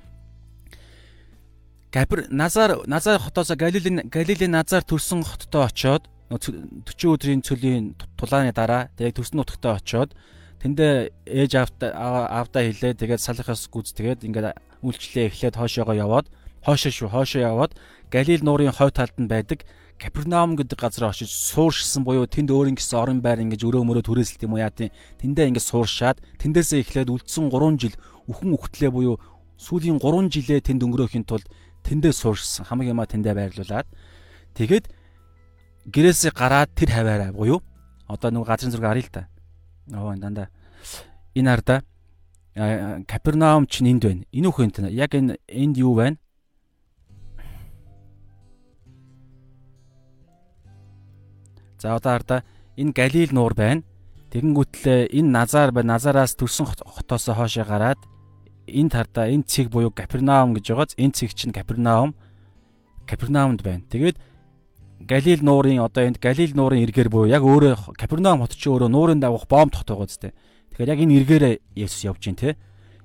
Габр Назар Назар хотоос Галилийн Галилийн Назар төрсэн хоттоо очоод 40 өдрийн цөлийн тулааны дараа тэгээд төрсөн нутагтаа очоод тэндээ ээж аавта аавда хэлээ тэгээд салахаас гүз тэгээд ингээд үйлчлээ эхлээд хоошоогоо яваад хоошоо шүү хоошоо яваад Галил нуурын хой талд нь байдаг Капернаум гэдэг газар очиж сууршсан буюу тэнд өөр ингэсэн орон байр ингэж өрөө мөрөө түрээсэлт юм уу яа тийм тэндээ ингэ сууршаад тэндээсээ эхлээд үлдсэн 3 жил үхэн үхтлээ буюу сүүлийн 3 жилээ тэнд өнгөрөөхийн тулд тэндээ сууршсан хамаг юмаа тэндээ байрлуулад тэгээд гэрээсээ гараад тэр хаваараа буюу одоо нэг газрын зураг арил та. Оо дандаа энэ арда Капернаум ч энд байна. Энэ үхэн яг энэ энд юу байна? За одоо арда энэ Галил нуур байна. Тэгэнгүүтлээ энэ Назар ба Назараас төрсөн хотоос хоошоо гараад энэ тардаа энэ цэг буюу Капернаум гэж байгааз энэ цэг чинь Капернаум Капернаумд байна. Тэгээд Галил нуурын одоо энд Галил нуурын эргээр буюу яг өөрөө Капернаум хот чинь өөрөө нуурын дагуух бомб хот байгаа зү. Тэгэхээр яг энэ эргээрээ Есүс явж гин те.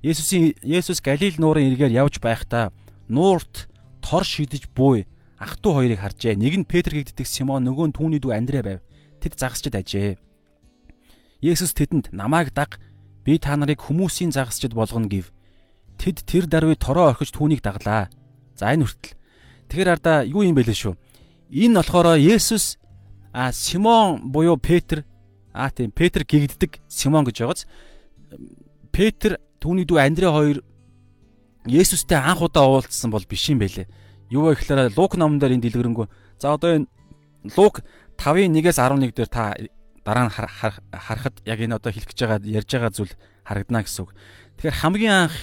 Есүсийн Есүс Галил нуурын эргээр явж байхдаа нуурт тор шидэж буй ах トゥ хоёрыг харжээ. Нэг нь Петр гэгддэг Симон, нөгөө нь түүний дүү Андрей байв. Тэд загасчд ажээ. Есүс тэдэнд намайг даг Би та нарыг хүмүүсийн загасчд болгоно гэв. Тэд тэр даруй тороо орхиж түүнийг даглаа. За энэ хүртэл. Тэгэхээр ардаа юу юм бэ лээ шүү. Энэ болохоор Есүс а Симон буюу Петр а тийм Петр гэгддэг Симон гэж байгааз. Петр түүний дүү Андре хоёр Есүстэй анх удаа уулзсан бол биш юм байлээ. Юу вэ гэхээр Лук номон дээр энэ дэлгэрэнгүй. За одоо энэ Лук 5-ын 1-ээс 11 дээр та дараа нь харахад яг энэ одоо хэлэх гэж байгаа ярьж байгаа зүйл харагдана гэсэн үг. Тэгэхээр хамгийн анх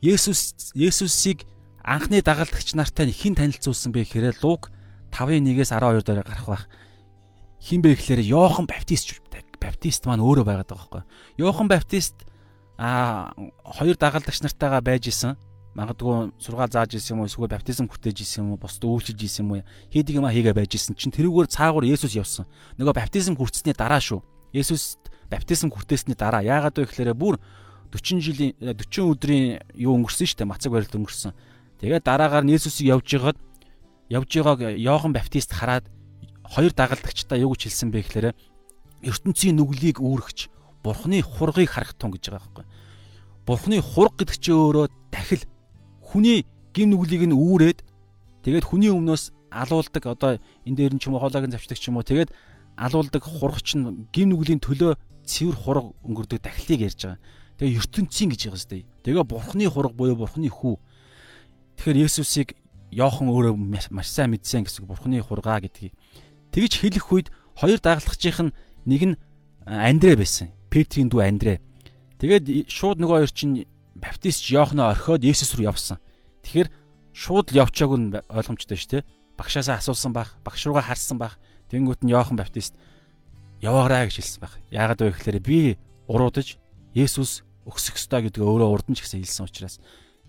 Есүс Есүсийг анхны дагалдагч нартай хэн танилцуулсан бэ гэхээр Лук 5-ын 1-ээс 12 дээр гарах байх. Хин бэ гэхээр Йохан Баптист Баптист маань өөрөө байгаад байгаа байхгүй. Йохан Баптист а хоёр дагалдагч нартайгаа байж исэн магадгүй сургаал зааж исэн юм уу эсвэл баптизм хүртэж исэн юм уу бусд үйлчилж исэн юм уу хийдэг юм а хийгээ байж исэн чинь тэрүүгээр цаагуур Есүс явсан. Нөгөө баптизм хүртсэний дараа шүү. Есүс баптизм хүртээсний дараа. Яагаад вэ гэхээр бүр 40 жилийн 40 өдрийн юу өнгөрсөн шүү дээ мацаг барилт өнгөрсөн. Тэгээд дараагаар нь Есүсийг явж байгаад явж байгааг Йохан баптист хараад хоёр дагалдагчтай юу гэж хэлсэн бэ гэхээр ертөнцийн нүглийг үүрэгч бурхны хургийг харах тун гэж байгаа байхгүй. Бурхны хург гэдэг чинь өөрөө дахил хүний гим нүглийг нь үүрээд тэгээд хүний өмнөөс алуулдаг одоо энэ дээр нь ч юм уу хоолойг завчдаг ч юм уу тэгээд алуулдаг хургач нь гим нүглийн төлөө цэвэр хург өнгөрдөг дахлыг ярьж байгаа. Тэгээ ертөнцийн гэж байгаа сте. Тэгээ бурхны хург буюу бурхны хүү. Тэгэхээр Есүсийг Йохан өөрөө маш сайн мэдсэн гэсэн бурхны хургаа гэдгийг. Тэгж хэлэх үед хоёр дагалдагчийн нэг нь Андре байсан. Петрийн дүү Андре. Тэгээд шууд нөгөө хоёр чинь баптист Йоханоо орхиод Есүс рүү явсан. Тэгэхээр шууд л явчааг нь ойлгомжтой шүү дээ. Багшаасаа асуусан байх, багш руугаа харсан байх. Тэнгүүт нь Йохан баптист яваарай гэж хэлсэн байх. Яагаад вэ гэхээр би уруудаж Есүс өксөх ёстой гэдгээ өөрөө урдан ч гэсэн хэлсэн учраас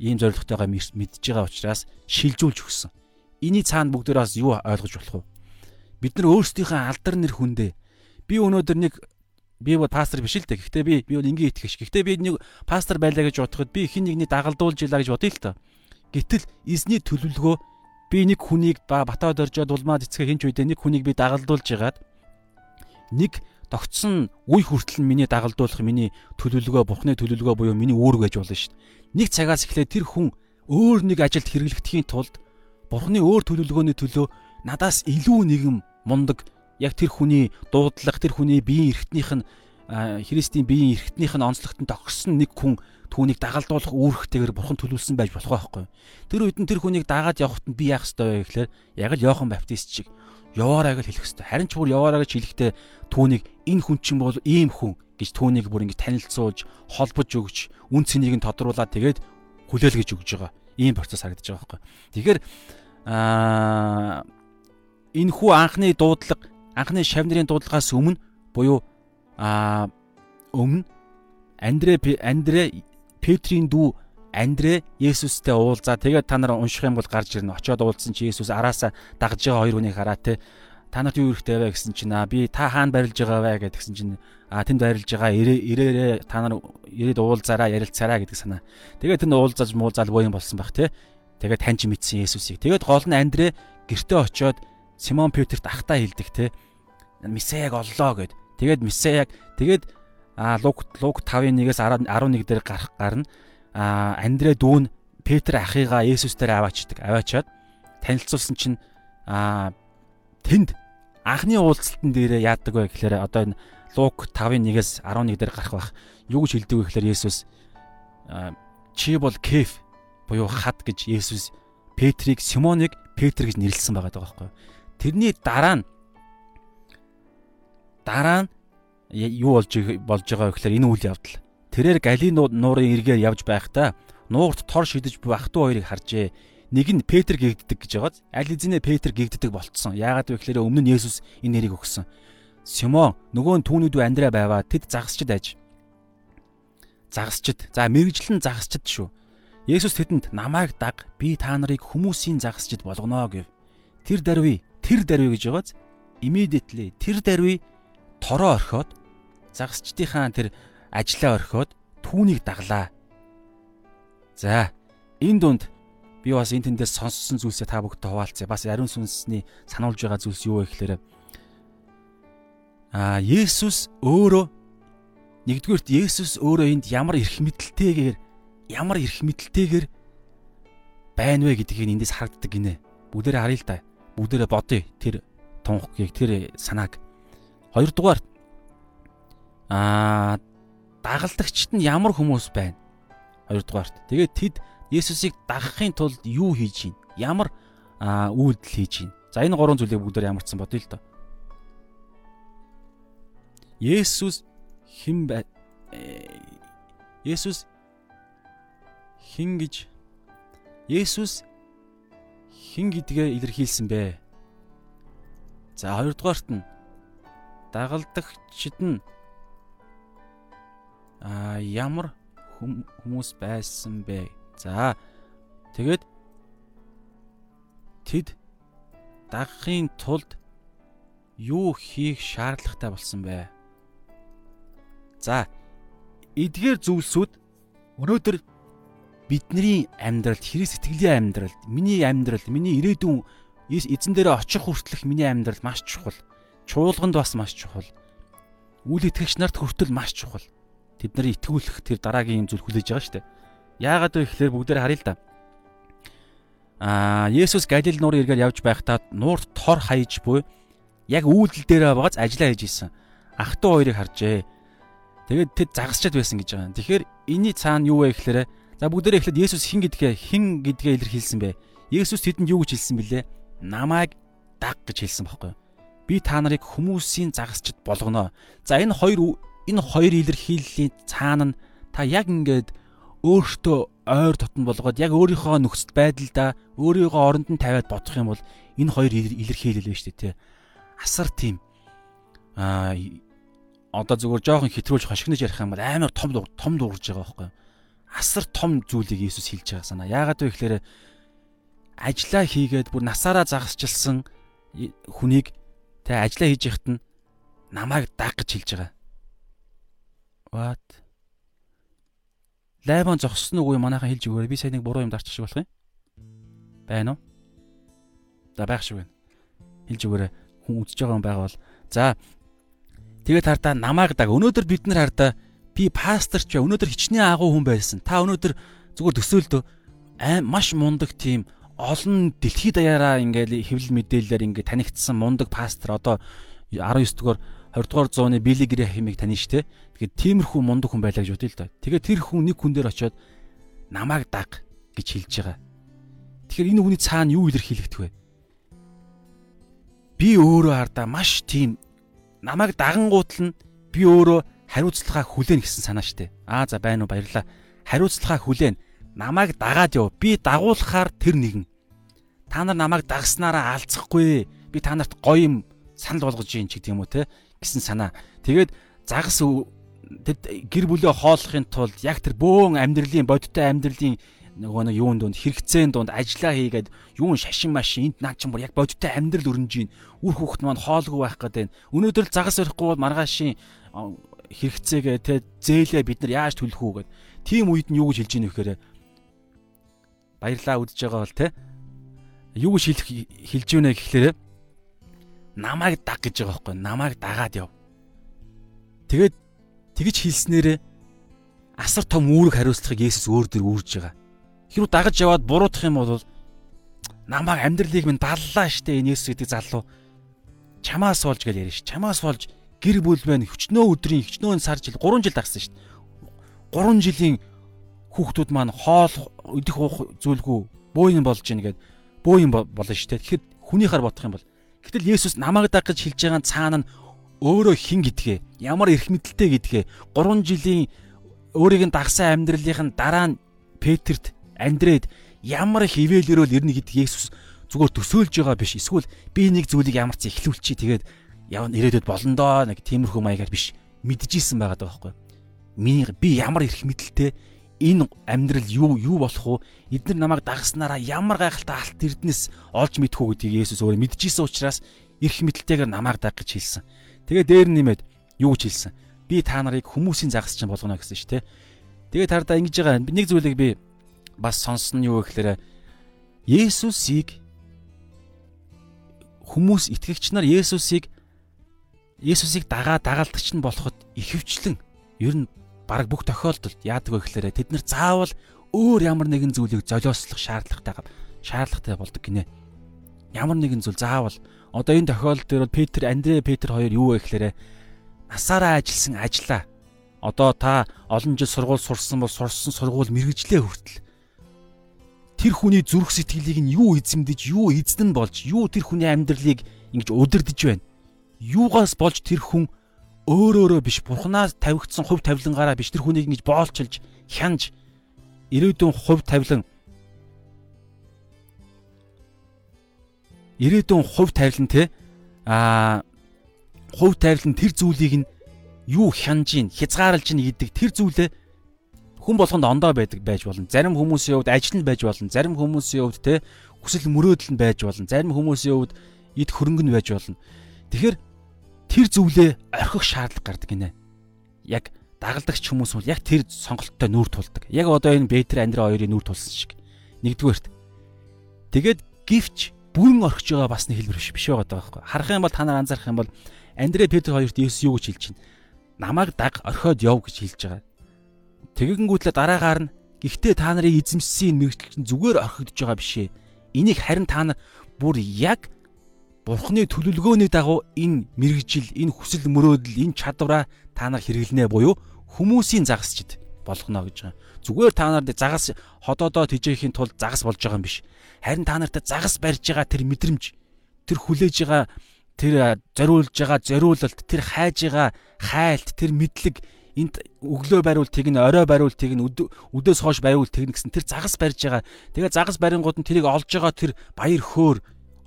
ийм зоригтойгоо мэдж байгаа учраас шилжүүлж өгсөн. Иний цаана бүгдээрээс юу ойлгож болох вэ? Бид нар өөрсдийнхөө алдар нэр хүндээ би өнөөдөр нэг би бол пастор биш л дээ. Гэхдээ би би бол ингийн итгэж. Гэхдээ би нэг пастор байлаа гэж бодоход би хин нэгний дагалдуулж илаа гэж бодъё л та. Гэтэл эзний төлөвлөгөө би нэг хүнийг ба батаад оржоод улмаад эцгээ хинч үедээ нэг хүнийг би дагалдуулж ягаад нэг тогтсон үе хүртэл миний дагалдуулах миний төлөвлөгөө бурхны төлөвлөгөө буюу миний үүрэг байж болно шүү дээ. Нэг цагаас эхлээд тэр хүн өөр нэг ажилд хэрэглэгдэхийн тулд бурхны өөр төлөвлөгөөний төлөө надаас илүү нэгэн мундаг яг тэр хүний дуудлага тэр хүний биеийн эрхтнийх нь Христийн биеийн эрхтнийх нь онцлогт нь тогссон нэг хүн түүнийг дагалдуулах үүрэгтэйгээр бурхан төлөвлөсөн байж болох байхгүй. Тэр үед нь тэр хүнийг дагаад явахт нь би яах ёстой вэ гэхээр яг л Йохан Баптист шиг яваарай гэж хэлэх ёстой. Харин ч бүр яваарай гэж хэлэхдээ түүнийг энэ хүн чинь бол ийм хүн гэж түүнийг бүр ингэ танилцуулж, холбож өгч, үн цэнийг нь тодруулаад тэгээд хүлээлгэж өгж байгаа. Ийм процесс харагдаж байгаа байхгүй. Тэгэхээр аа энэ хүү анхны дуудлага анхны шавнырын дуудлагаас өмнө буюу а өмнө Андре Андре Петрийн дүү Андре Есүстэй уулзаа. Тэгээд та нар унших юм бол гарч ирнэ. Очоод уулзсан чи Есүс араасаа дагж байгаа хоёр хүнийг хараа те. Та нарт юу хэрэгтэй вэ гэсэн чинь аа би та хаана барилж байгаа вэ гэдгсэн чинь аа тэнд барилж байгаа ирээрээ та нар ирээд уулзаараа ярилцаараа гэдэг санаа. Тэгээд тэнд уулзаж муулзаал боо юм болсон баг те. Тэгээд таньж мэдсэн Есүсийг. Тэгээд гол нь Андре гэртээ очоод Симон Петрт ахтаа хэлдэг те Месаяг оллоо гэд. Тэгээд Месаяг тэгээд а Лук Лук 5:1-ээс 11 дээр гарах гарна. А Андре дүүн Петр ахыгаа Есүс дээр аваачдаг. Аваачаад танилцуулсан чинь а тэнд анхны уулзалтан дээрээ яадаг вэ гэхээр одоо энэ Лук 5:1-ээс 11 дээр гарах бах. Юу гэж хэлдэг вэ гэхээр Есүс чи бол Кеф буюу хад гэж Есүс Петрийг Симоныг Петр гэж нэрлсэн байгаа даа байхгүй. Тэрний дараа нь дараа нь юу болж болж байгаа вэ гэхээр энэ үйл явдал. Тэрээр Галил нуурын эргээр явж байхдаа нуурт тор шидэж буй ゥ хоёрыг харжээ. Нэг нь Петр гэгддэг гэж байгааз аль эзэнэ Петр гэгддэг болцсон. Яагаад вэ гэхээр өмнө нь Есүс энэ нэрийг өгсөн. Симон нөгөө нь түүний дүү Андре байваа тэд загасчд аж. Загасчд. За мэрэгжлэн загасчд шүү. Есүс тэдэнд намайг даг би та нарыг хүмүүсийн загасчд болгоно гэв. Тэр даруй тэр даруй гэж байгааз immediately тэр даруй тороо орхиод загасчдынхаа тэр ажлаа орхиод түүнийг даглаа. За энэ дунд би бас энэ тэндээс сонссон зүйлсээ та бүгдтэй хуваалцъя. Бас ариун сүнсний сануулж байгаа зүйлс юу вэ гэхээр аа Есүс өөрөө нэгдүгürt Есүс өөрөө энд ямар эрх мэдэлтэйгээр ямар эрх мэдэлтэйгээр байна вэ гэдгийг эндээс харагддаг гинэ. Бүгдээрээ харъя л да. Бүгдээрээ бодъё. Тэр тунхгийг тэр санааг. Хоёрдугаар аа дагалдагчд нь ямар хүмүүс байна? Хоёрдугаарт. Тэгээд тэд Есүсийг дагахын тулд юу хийж гин? Ямар үйлдэл хийж гин? За энэ гурван зүйлийг бүгдээр ямарчсан бодъё л доо. Есүс хэн бай Есүс хэн гэж Есүс хэн гэдгээ илэрхийлсэн бэ? За хоёрдугаарт нь дагалдагчид нь а ямар хүмүүс байсан бэ? За тэгээд тэд дагахын тулд юу хийх шаардлагатай болсон бэ? За эдгээр зүйлсүүд өнөөдөр бидний амьдралд хэрэг сэтгэлийн амьдралд миний амьдрал миний ирээдүйн эзэн дээрээ очих хүртэлх миний амьдрал маш чухал. Чуулганд бас маш чухал. Үйл итгэгч нарт хүртэл маш чухал. Тэд нарыг итгүүлэх тэр дараагийн юм зүйл хүлээж байгаа шүү дээ. Яагаад вэ гэхээр бүгдээр харъя л да. Аа Есүс Галил нуурын эргээр явж байхдаа нуурт тор хаяж буй яг үйлдэл дээрээ багаз ажиллаа хийж исэн. Ах トゥ хоёрыг харжээ. Тэгээд тэд загасчаад байсан гэж байгаа. Тэгэхээр энэний цаана юу вэ гэхээр за бүгдээрээ эхлээд Есүс хэн гэдгээ хэн гэдгээ илэрхийлсэн бэ? Есүс тэдэнд юу гэж хэлсэн бэлээ? Намайг даг гэж хэлсэн бохоггүй. Би та нарыг хүмүүсийн загасчд болгоно. За энэ хоёр энэ хоёр илэрхийллийн цаана нь та яг ингээд өөртөө ойр дотн болгоод яг өөрийнхөө нөхцөл байдлаа өөрийгөө оронд нь тавиад бодох юм бол энэ хоёр илэрхийлэл байна шүү дээ тий. Асар тийм аа одоо зүгээр жоохон хэтрүүлж хошигнож ярих юм бол амар том том дуурж байгаа байхгүй юу? Асар том зүйлийг Иесус хэлж байгаа санаа. Яагаад вэ гэхээр ажиллаа хийгээд бүр насаараа загасчилсан хүнийг тэ ажиллаа хийж яхад нь намайг даг гэж хэлж байгаа. What? Лайван зогссон уу манайхан хэлж өгөөрэй. Би сайн нэг буруу юм дарчих шиг болох юм. Байна уу? За байх шиг байна. Хэлж өгөөрэй. Хүн үзэж байгаа юм байгаа бол. За тэгээд хардаа намайг даг. Өнөөдөр бид нар хардаа би пастор ч өнөөдөр хичнээн агуу хүн байсан. Та өнөөдөр зүгээр төсөөлдөө аим маш мундаг тийм олон дэлхийд даяараа ингээл хэвлэл мэдээлэлээр ингээд танигдсан мундаг пастор одоо 19 дугаар 20 дугаар зууны Билли Грэхимийг тань штэ. Тэгээд тиймэрхүү мундаг хүн байлаа гэж бодъё л да. Тэгээд тэр хүн нэг хүн дээр очиод намайг даг гэж хэлж байгаа. Тэгэхээр энэ хүний цаана юу илэрхийлэгдэх вэ? Би өөрөө хардаа маш тийм намайг дагангуутал нь би өөрөө хариуцлагаа хүлээн гэсэн санаа штэ. Аа за байна уу баярлаа. Хариуцлагаа хүлээн. Намайг дагаад яв. Би дагуулахаар тэр нэгэн. Та нар намайг дагснараа алцахгүй. Би та нарт гоё юм санал болгож юм ч гэдэг юм уу те гэсэн санаа. Тэгээд загас тэд гэр бүлээ хооллохын тулд яг тэр бөөн амьдралын бодиттой амьдралын нөгөө нэг юун донд хэрэгцээний донд ажиллаа хийгээд юун шашин машин энд наа чинь бүр яг бодиттой амьдрал өрнөж гин үр хүүхэд маань хоолгүй байх гэдэг. Өнөөдөр л загас өрөхгүй бол маргаашийн хэрэгцээгээ те зээлээ бид нар яаж төлөх үү гэд. Тим үед нь юу гэж хэлж ийн вэхээр баярлаа үдж байгаа бол те юу гэж хэлэх хэлж байна гэхлээрэ намайг даг гэж байгаа байхгүй намайг дагаад яв. Тэгээд тэгж хэлснээрээ асар том үүрэг хариуцлагыг Есүс өөр дөр үүрж байгаа. Хэрвээ дагаж яваад буруутах юм бол намайг амьдралыг минь баллаа штэ энэ Есүс гэдэг залуу чамаас болж гэл ш. Чамаас болж гэр бүл байна хөчнөө өдрийн хөчнөө сар жил 3 жил дагсан штт. 3 жилийн хүүхдүүд маань хоол өдөх уух зүйлгүй бөөйн болж гин гэд бөөйн болно штэ. Тэгэхэд хүнийхээр бодох юм бол гэтэл Есүс намайг даг гэж хэлж байгаа цаана нь өөрөө хин гэдгээ ямар эрх мэдэлтэй гэдгээ 3 жилийн өөрийг нь дагсан амьдралын дараа нь Петерт Андред ямар их ивэлэрөөл ирнэ гэдгийг Есүс зүгээр төсөөлж байгаа биш эсвэл би нэг зүйлийг ямар ч ихлүүлчихий тэгээд яв ирээдүйд болно доо нэг тиймэрхүү маягаар биш мэдчихсэн байгаа даа байхгүй миний би ямар эрх мэдэлтэй энэ амьдрал юу юу болох вэ эдгээр намайг дагснараа ямар гайхалтай алт эрдэнэс олж мэдэх үү гэдгийг Есүс өөрөө мэдчихсэн учраас эрх мэдэлтэйгээр намайг даг гэж хэлсэн Тэгээ дээр нэмээд юу гэж хэлсэн? Би та нарыг хүмүүсийн загас чинь болгоно гэсэн шүү дээ. Тэгээд тардаа ингэж байгаа нэг зүйлийг би бас сонсон юу гэхээр Есүсийг хүмүүс итгэгч нар Есүсийг Есүсийг дагаа дагалдагч нь болоход ихэвчлэн ер нь баг бүх тохиолдолд яадаг вэ гэхээр тэд нар заавал өөр ямар нэгэн зүйлийг золиослох шаардлагатай шаардлагатай болдог гинэ. Ямар нэгэн зүйл заавал одоо энэ тохиолдолд дээр Петр, Андрей, Петр хоёр юу вэ гэхээр насаараа ажилласан ажлаа. Одоо та олон жил сургууль сурсан бол сурсан сургууль мэрэгжлээ хүртэл тэр хүний зүрх сэтгэлийг нь юу эзэмдэж, юу эзэн болж, юу тэр хүний амьдралыг ингэж удирдах байна. Юугаас болж тэр хүн өөр өөрөө биш бурхнаас тавигдсан хувь тавилангаараа биш тэр хүнийг ингэж боолчилж, хянж ирээдүйн хувь тавилан ирээдүйн хувь тавилан те а хувь тавилан тэр зүйлийг нь юу хянж ийн хязгаарлаж ийн гэдэг тэр зүйлээ хүн болгонд ондоо байдаг байж болно. Зарим хүмүүсийн хувьд ажил нь байж болно. Зарим хүмүүсийн хувьд те хүсэл мөрөөдөл нь байж болно. Зарим хүмүүсийн хувьд эд хөрөнгө нь байж болно. Тэгэхээр тэр зүйлээ орхих шаардлага гардаг гинэ. Яг дагалдагч хүмүүс бол яг тэр сонголттой нүүр тулдаг. Яг одоо энэ Бетер Андре хоёрын нүүр тулсан шиг. Нэгдүгээрт. Тэгээд гівч бүрэн орхиж байгаа бас нэг хэлбэр биш байгаа байхгүй. Харах юм бол та нар анзаарах юм бол Андре Петр хоёрт Есүс юу гэж хэлж байна? Намайг даг орхиод яв гэж хэлж байгаа. Тэгэнгүүтлээ дараагаар нь гэхдээ та нарын эзэмссэн мэрэгчлэн зүгээр орхигдож байгаа биш ээ. Энийг харин та нар бүр яг Бурхны төлөвлөгөөний дагуу энэ мэрэгжил, энэ хүсэл мөрөөдөл, энэ чадвараа та нар хэрэглэнэ буюу хүмүүсийн загасчд болгоно гэж байгаа. Зүгээр та нарт загас ходоодоо тижээхийн тулд загас болж байгаа юм биш. Харин та нарт загас барьж байгаа тэр мэдрэмж, тэр хүлээж байгаа тэр зориулж байгаа зориулалт, тэр хайж байгаа хайлт, тэр мэдлэг энд өглөө бариултыг нь орой бариултыг нь өдөөс хойш бариултыг нь гэсэн тэр загас барьж байгаа. Тэгээ загас барингууд нь тэрийг олж байгаа тэр баяр хөөр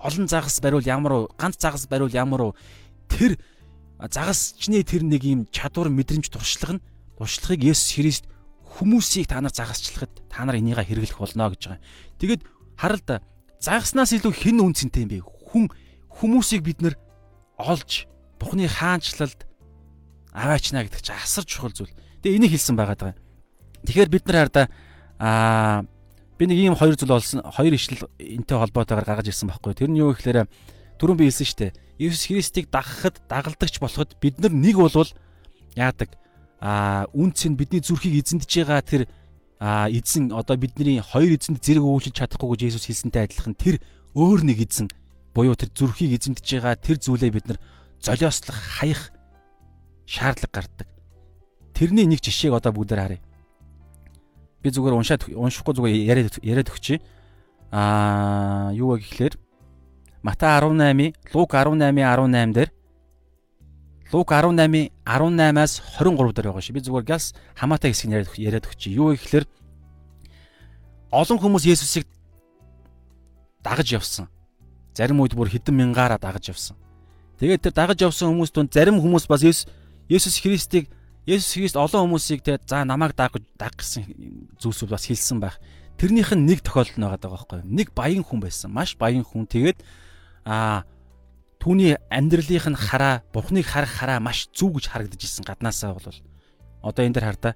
олон загас бариул ямар уу ганц загас бариул ямар уу тэр загасчны тэр нэг юм чадвар мэдрэмж туршлага нь туршлагыг Есүс Христ хүмүүсийг та нар загасчлахад та нар энийгээ хэрэглэх болно гэж байгаа. Тэгэд харал да загаснаас илүү хэн үнцэнтэй юм бэ? Хүн хүмүүсийг бид нар олж Бухны хаанчлалд аваачна гэдэг чинь асар чухал зүйл. Тэгээ энийг хэлсэн байгаа даа. Тэгэхээр бид нар хараа аа би нэг ийм хоёр зүйл олсон хоёр ишлэл энтэй холбоотойгоор гаргаж ирсэн байхгүй. Тэр нь юу гэхээр түрүүн би хэлсэн шүү дээ. Иесус Христийг дагахад дагалдагч болоход бид нар нэг болвол яадаг а үнц нь бидний зүрхийг эзэндж байгаа тэр а эзэн одоо бидний хоёр эзэнд зэрэг үйлчилж чадахгүй гэж Иесус хэлсэнтэй адилхан тэр өөр нэг эзэн буюу тэр зүрхийг эзэмдэж байгаа тэр зүйлээ бид нар золиослох хаях шаардлага гардаг. Тэрний нэг жишээг одоо бүгдээр харъя. Би зүгээр уншаад уншихгүй зүгээр яриад яриад өгчий. Аа юу вэ гэхлээр Матай 18-ийн Лук 18-ийн 18 дээр Лук 18-ийн 18-аас 23 дээр байгаа шүү. Би зүгээр газ хамаатай хэсгийг яриад яриад өгчий. Юу вэ гэхлээр олон хүмүүс Есүсийг дагаж явсан. Зарим үед бүр хэдэн мянгаараа дагаж явсан. Тэгээд тэр дагаж явсан хүмүүс донд зарим хүмүүс бас Есүс Христийг Есүс Христ олон хүмүүсийг те за намайг даг даг гэсэн зүйлсүүд бас хэлсэн байх. Тэрнийх нь нэг тохиолдол нь байгаа байхгүй юу? Нэг баян хүн байсан. Маш баян хүн. Тэгээд аа түүний амьдралынх нь хараа, Бурхныг харах хараа маш зүг гэж харагдаж исэн гаднаасаа бол одоо энэ дэр хардаа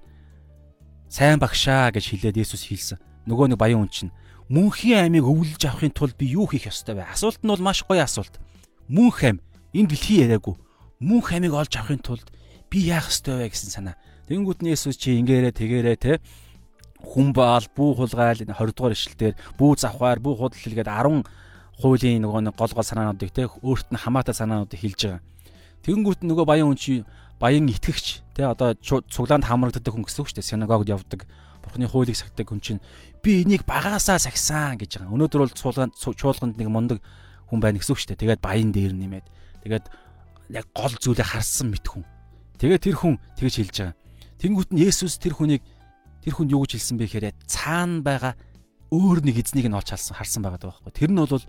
сайн багшаа гэж хэлээд Есүс хэлсэн. Нөгөө нэг баян хүн чинь мөнхийн аймыг өвлөж авахын тулд би юу хийх ёстой вэ? Асуулт нь бол маш гоё асуулт. Мөнх ам энэ дэлхий яриаггүй. Мөнх амийг олж авахын тулд би яах ёстой вэ гэсэн санаа. Тэнгүүт нь Есүс чи ингээрэ тэгээрэ те хүн баал бүү хулгайл 20 дугаар ишлэлээр бүү завхаар бүү худал хэлгээд 10 хуулийн нөгөө нэг гол гол санаануудыг те өөрт нь хамаатай санаануудыг хэлж байгаа. Тэнгүүт нөгөө баян хүн чи баян итгэгч те одоо цуглаанд хамрагддаг хүн гэсэн үг шүү дээ. Синагогд явдаг. Бурхны хуулийг сахдаг хүн чинь би энийг багаасаа сахисан гэж байгаа. Өнөөдөр бол цуулганд чуулганд нэг мундаг хүн байна гэсэн үг шүү дээ. Тэгээд баян дээр нэмээд тэгээд яг гол зүйлээ харсан мэт хүн. Тэгээ тэр хүн тэгж хэлж байгаа. Тэнгүүт нь Есүс тэр хүнийг тэр хүнд юу гэж хэлсэн бэ гэхээр цаана байгаа өөр нэг эзнийг нь олж харсан харсан байгаа байхгүй. Тэр нь бол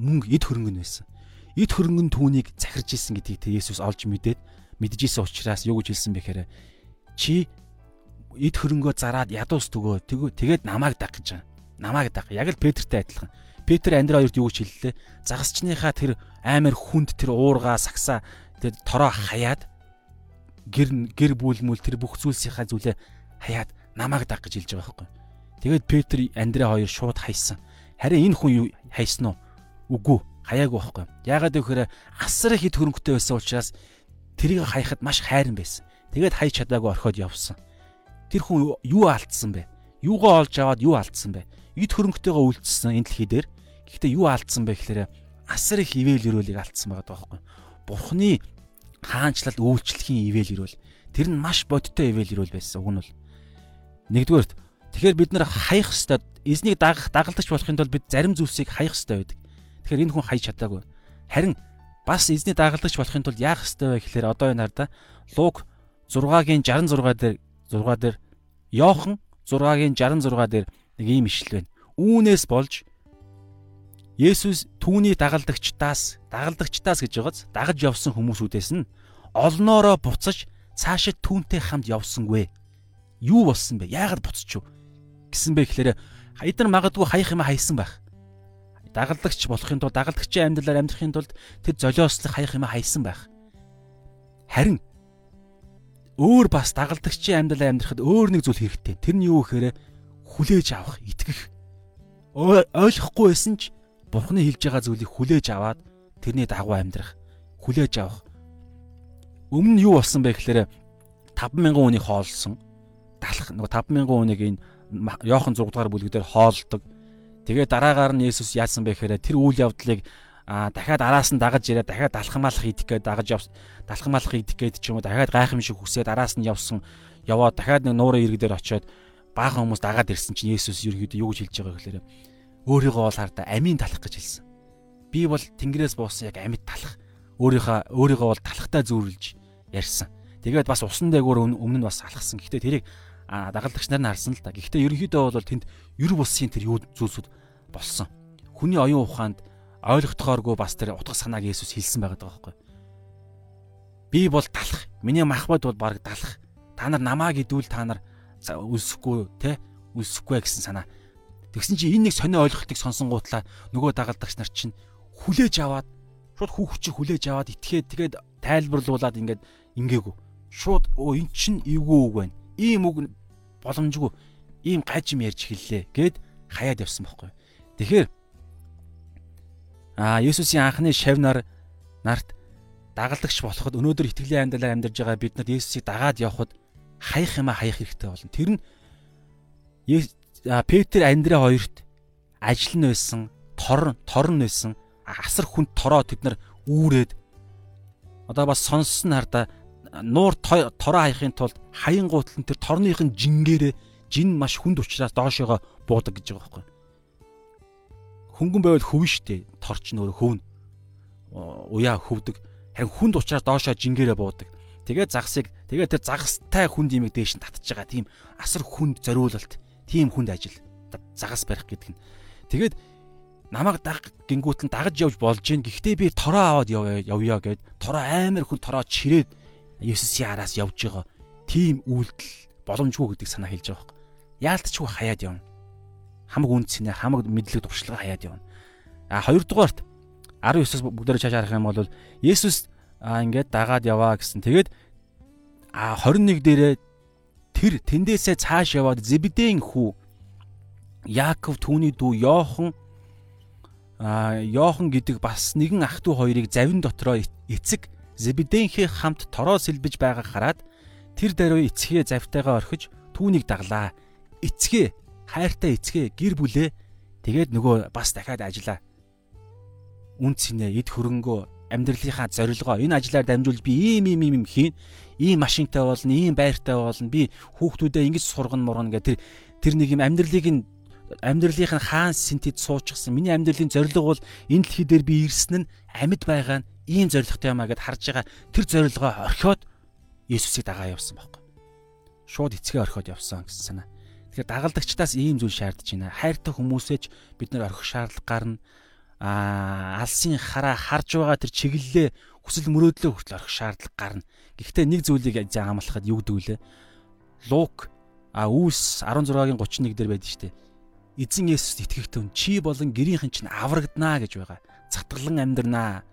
мөнгө эд хөрөнгө нь байсан. Эд хөрөнгө нь түүнийг захирж исэн гэдгийг тэр Есүс олж мэдээд мэдчихсэн учраас юу гэж хэлсэн бэ гэхээр чи эд хөрөнгөө зараад ядуус төгөө тэгээд намайг даг гэж байгаа. Намайг даг. Яг л Петртэй адилхан. Петр Андре хоёрт юу гэж хэллээ? Загасчныхаа тэр амар хүнд тэр уурга сагсаа тэр тороо хаяад гэр гэр бүл мүл тэр бүх зүйлсийнхаа зүйлээ хаяад намайг даг гэж хэлж байгаа байхгүй. Тэгээд Петр Андре хоёр шууд хайсан. Харин энэ хүн юу хайсан уу? Үгүй, хаяагүй байхгүй. Яагаад гэвэл асар их хэд хөрөнгөтэй байсан учраас тэрийг хаяхад маш хайран байсан. Тэгээд хай чадаагүй орхиод явсан. Тэр хүн юу алдсан бэ? Юугаа олж аваад юу алдсан бэ? Эд хөрөнгөтэйгээ үлдсэн энэ дэлхий дээр. Гэхдээ юу алдсан бэ гэхээр асар их ивэл ирүүлийг алдсан байгаа байхгүй. Бурхны хаанчлал үйлчлэхийн ивэл ирүүл. Тэр нь маш бодиттой ивэл ирүүл байсан. Уг нь бол нэгдүгээрт тэгэхээр бид нар хаях хэвээр эзнийг дагах дагалдагч болохын тулд бид зарим зүйлсийг хаях хэвээр байдаг. Тэгэхээр энэ хүн хайж чадаагүй. Харин бас эзний дагалдагч болохын тулд яах хэвээр вэ гэхээр одоо энэ хараа Луг 6-гийн 66 дээр 6 дээр Йохан 6-гийн 66 дээр нэг ийм ишлэл байна. Үүнээс болж Есүс түүний дагалдагчдаас дагалдагчдаас гэж байгааз дагаж явсан хүмүүсүүдээс нь олноороо буцаж цаашид түүнтэй хамт явсангүй. Юу болсон бэ? Яагаад буцчих вэ? гэсэн бэ гэхээр эдгээр магадгүй хаях юм хайсан байх. Дагалдагч болохын тулд дагалдагчийн амьдралаар амьдрахын тулд тэр золиослох хаях юм хайсан байх. Харин өөр бас дагалдагчийн амьдралаар амьдрахад өөр нэг зүйл хэрэгтэй. Тэр нь юу гэхээр хүлээж авах, итгэх. Ойлгохгүй байсан ч Бурхны хэлж байгаа зүйлийг хүлээж аваад тэрний дагуу амьдрах, хүлээж авах. Өмнө нь юу болсон бэ гэхээр 50000 хүнийг хоолсон. Талах нөгөө 50000 хүнийг энэ Йохан 6 дугаар бүлэгдэр хоолдог. Тэгээ дараагаар нь Есүс яасан бэ гэхээр тэр үйл явдлыг а дахиад араас нь дагаж ирээд дахиад далхамалах идэх гээд дагаж явс далхамалах идэх гээд ч юм уу дахиад гайхамшиг хүсээд араас нь явсан яваад дахиад нэг нуурын ирэг дээр очиод баахан хүмүүс дагаад ирсэн чинь Есүс ерөөдөө юу гэж хэлж байгаа гэхээр өөрийгөө бол хардаа амийн талах гэж хэлсэн. Би бол тэнгэрээс буусан яг амьд талах. Өөрийнхөө өөрийгөө бол талахтаа зүүрлж ярьсан. Тэгээд бас усан дээгүүр өмнө нь бас алхсан. Гэхдээ тэрийг дагалдагч нар нь харсан л да. Гэхдээ ерөнхийдөө бол тэнд ер булсын тэр юу зүйлсүүд болсон. Хүний оюун ухаанд ойлгохдохооргүй бас тэр утга санааг Есүс хэлсэн байгаа байхгүй. Би бол талах. Миний махбод бол баг талах. Та нар намааг идвэл та нар үлсэхгүй те үлсэхгүй гэсэн санаа Тэгсэн чи энэ нэг сонио ойлголтыг сонсонгуутлаа нөгөө дагалдагч нар чинь хүлээж аваад шууд хүүхчиг хүлээж аваад итгээд тэгээд тайлбарлуулад ингээд ингээгүй. Шууд оо эн чинь эвгүй үг байна. Ийм үг боломжгүй. Ийм гажим ярьж хэллээ гэд хаяад явсан байхгүй. Тэгэхээр аа Есүсийн анхны шавнаар нарт дагалдагч болоход өнөөдөр итгэлийн амьдралаар амьдарж байгаа бид нар Есүсийг дагаад явхад хаях юма хаях хэрэгтэй болно. Тэр нь Петр Андре хоёрт ажил нь байсан, тор тор нь байсан. Асар хүнд тороо тэд нар үүрээд одоо бас сонссон хардаа нуур тороо хаяхын тулд хаян гутлан тэр торныхын жингээрээ жин маш хүнд учраас доошоогоо буудаг гэж байгаа байхгүй. Хөнгөн байвал хөвн штэ торч нөр хөвн. Уяа хөвдөг. Харин хүнд учраас доошоо жингээрээ буудаг. Тэгээ загсыг тэгээ тэр загастай хүнд имийг дээш нь татж байгаа тийм асар хүнд зориулалт тийм хүнд ажил загас барих гэдэг нь. Тэгээд намайг даг гингүүт нь дагаж явж болж гин. Гэхдээ би тороо аваад явъя гэд тороо амар хүн тороо чирээд Есүсийн араас явж байгаа. Тийм үйлдэл боломжгүй гэдэг санаа хэлж байгаа юм. Яалтчгүй хаяад явна. Хамаг үнцэнэ хамаг мэдлэг туршлага хаяад явна. А хоёрдугаарт 19-с бүгдээрээ чааш харах юм бол Есүс ингээд дагаад яваа гэсэн. Тэгээд а 21 дээрээ тэр тэндээсээ цааш яваад Зебедийн хүү Яаков түүний дүү Йохан а Йохан гэдэг бас нэгэн ах トゥ хоёрыг завин дотроо эцэг Зебедийнхээ хамт тороо сэлбэж байгааг хараад тэр даруй эцгээ завтайгаа орхиж түүнийг даглаа. Эцгээ хайртай эцгээ гэр бүлээ тэгээд нөгөө бас дахиад ажиллаа. Үн цэнэ эд хөрөнгөө амьдралынхаа зорилгоо энэ ажлаар дамжуулж би ийм ийм ийм хийн ийм машинтай болно ийм байртай болно. Би хүүхдүүдээ ингэж сургана мургана гэх. Тэр тэр нэг юм амьдралыг нь амьдралынх нь хаан синтэд суучихсан. Миний амьдралын зорилго бол энэ дэлхий дээр би ирсэн нь амьд байгаа нь ийм зорилготой юм а гэд харж байгаа. Тэр зорилгоо орхиод Есүсийг дагаа явсан байхгүй. Шууд эцгээ орхиод явсан гэсэн санаа. Тэгэхээр дагалдагчдаас ийм зүйл шаардж байна. Хайртай хүмүүсээч бид нар орхих шаардлага гарна. А алсын хараа харж байгаа тэр чиглэлээ хүсэл мөрөөдлөө хүртэл орох шаардлага гарна. Гэхдээ нэг зүйлийг амлахад юу гэдэг вэ? Лук а үүс 16-гийн 31 дээр байдаг шүү дээ. Эзэн Есүс итгэхтэн чи болон гэрийнхэн чинь аврагданаа гэж байгаа. Цатгалан амьдрнаа.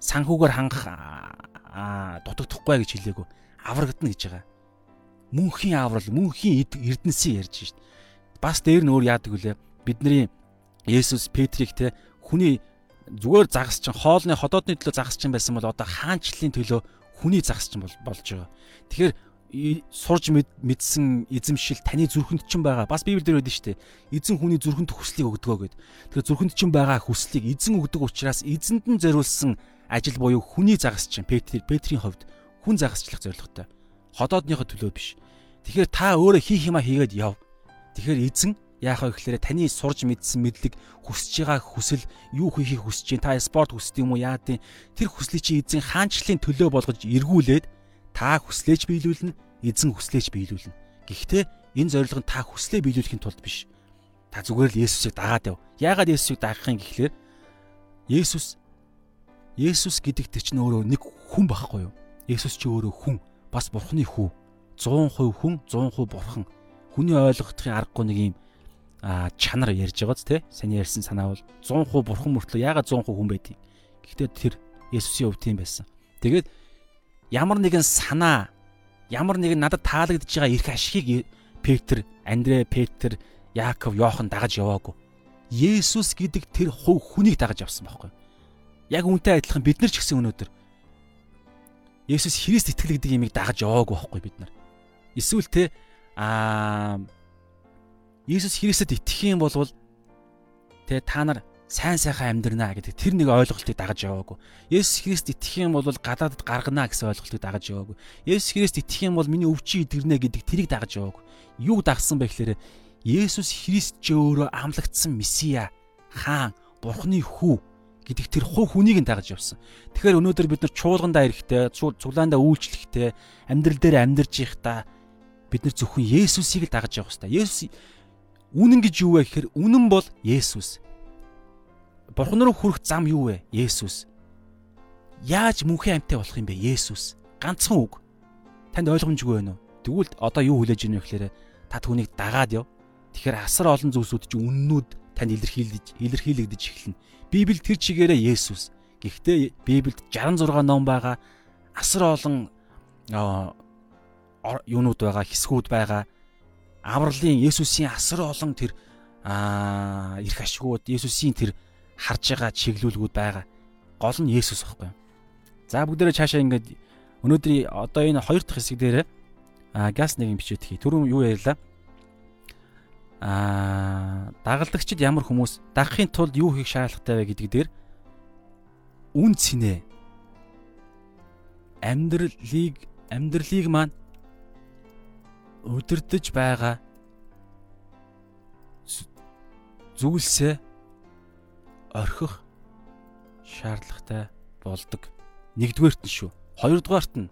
Санхүүгээр хангах дутагдахгүй гэж хэлээгүү. Аврагдана гэж байгаа. Мөнхийн аврал, мөнхийн эрдэнсийг ярьж шít. Бас дээр нь өөр яадаг вүлээ. Бидний Есүс Петрийг те хүний зүгээр загас чинь хоолны ходоодны төлөө загас чинь байсан бол одоо хаанчлалын төлөө хүний загас чинь болж байгаа. Тэгэхээр сурж мэдсэн эзэмшил таны зүрхэнд ч байгаа. Бас Библиэлд байдаг шүү дээ. Эзэн хүний зүрхэнд хүслийг өгдөгөө гэд. Тэгэхээр зүрхэнд ч байгаа хүслийг эзэн өгдөг учраас эзэнд нь зориулсан ажил буюу хүний загас чинь Петр Петрийн хувьд хүн загасчлах зорилготой. Ходоодныхоо төлөө биш. Тэгэхээр та өөрөө хийх юмаа хийгээд яв. Тэгэхээр эзэн яах вэ гэхээр таны сурж мэдсэн мэдлэг хүсэж байгаа хүсэл юу хийхийг хүсэж чинь та спорт хүсдэг юм уу яа гэдэг тэр хүслийг чи эзэн хаанчлалын төлөө болгож эргүүлээд та хүслээж биелүүлнэ, эзэн хүслээж биелүүлнэ. Гэхдээ энэ зорилго нь та хүслээ биелүүлэхийн тулд биш. Та зүгээр л Есүсийг дагаад яв. Яагаад Есүсийг дагах юм гэхлээр Есүс Есүс гэдэг тэр чинь өөрөө нэг хүн байхгүй юу? Есүс чи өөрөө хүн, бас Бурхны хүү. 100% хүн, 100% Бурхан. Хүний ойлгохдохын аргагүй нэг юм а чанар ярьж байгааз те саний ярьсан санаа бол 100% бурхан мөртлөө ягаад 100% хүн байдгийг. Гэхдээ тэр Есүсийн хувьд тийм байсан. Тэгээд ямар нэгэн санаа ямар нэгэн надад таалагдж байгаа эрх ашигыг Петр, Андрэ, Петр, Яаков, Йохан дагаж яваагүй. Есүс гэдэг тэр хувь хүнийг дагаж явсан байхгүй. Яг үнтэй адилхан бид нар ч гэсэн өнөөдөр Есүс Христ итгэл гэдэг имийг дагаж яваагүй байхгүй бид нар. Эсвэл те аа Есүс Христэд итгэх юм бол те та нар сайн сайхан амьдрнаа гэдэг тэр нэг ойлголтыг дагаж яваагүй. Есүс Христ итгэх юм бол гадаадд гаргана гэсэн ойлголтыг дагаж яваагүй. Есүс Христ итгэх юм бол миний өвчин идэгнэ гэдэг тэрийг дагаж яваагүй. Юу дагсан бэ гэхээр Есүс Христ ч өөрөө амлагдсан Месиа, хаан, Бурхны хүү гэдэг тэр хувь хүнийг нь дагаж явсан. Тэгэхээр өнөөдөр бид нар чуулгандаа ирэхдээ, цуглаандаа үйлчлэхдээ, амьдрал дээр амьдарч байхдаа бид нар зөвхөн Есүсийг л дагаж явах хэрэгтэй. Есүс үнэн гэж юу вэ гэхээр үнэн бол Есүс. Бурхан руу хүрэх зам юу вэ? Есүс. Яаж мөнхийн амьтаа болох юм бэ? Есүс. Ганцхан үг. Танд ойлгомжгүй байна уу? Тэгвэл одоо юу хүлээж ийнэ вэ гэхээр та түүнийг дагаад яв. Тэгэхээр асар олон зүйлсүүд чинь үннүүд танд илэрхийлж илэрхийлэгдэж эхэлнэ. Библи тэр чигээрээ Есүс. Гэхдээ Библиэд 66 ном байгаа. Асар олон юунууд байгаа, хэсгүүд байгаа. Авралын Есүсийн асар олон тэр аа эрх ашигуд, Есүсийн тэр харж байгаа чиглүүлгүүд байгаа. Гол нь Есүс байхгүй юу? За бүгдээрээ цаашаа ингээд өнөөдрийн одоо энэ хоёр дахь хэсэг дээр аа газ нэг юм бичээд хий. Түрүүн юу ярьлаа? Аа дагалдагчид ямар хүмүүс дагахын тулд юу хийх шаардлагатай вэ гэдэг дээр үн цэнэ амьдралыг амьдралыг маань өдөрдөж байгаа зүйлсээ орхих шаардлагатай болдог. Нэгдүгээрт нь шүү. Хоёрдугаарт нь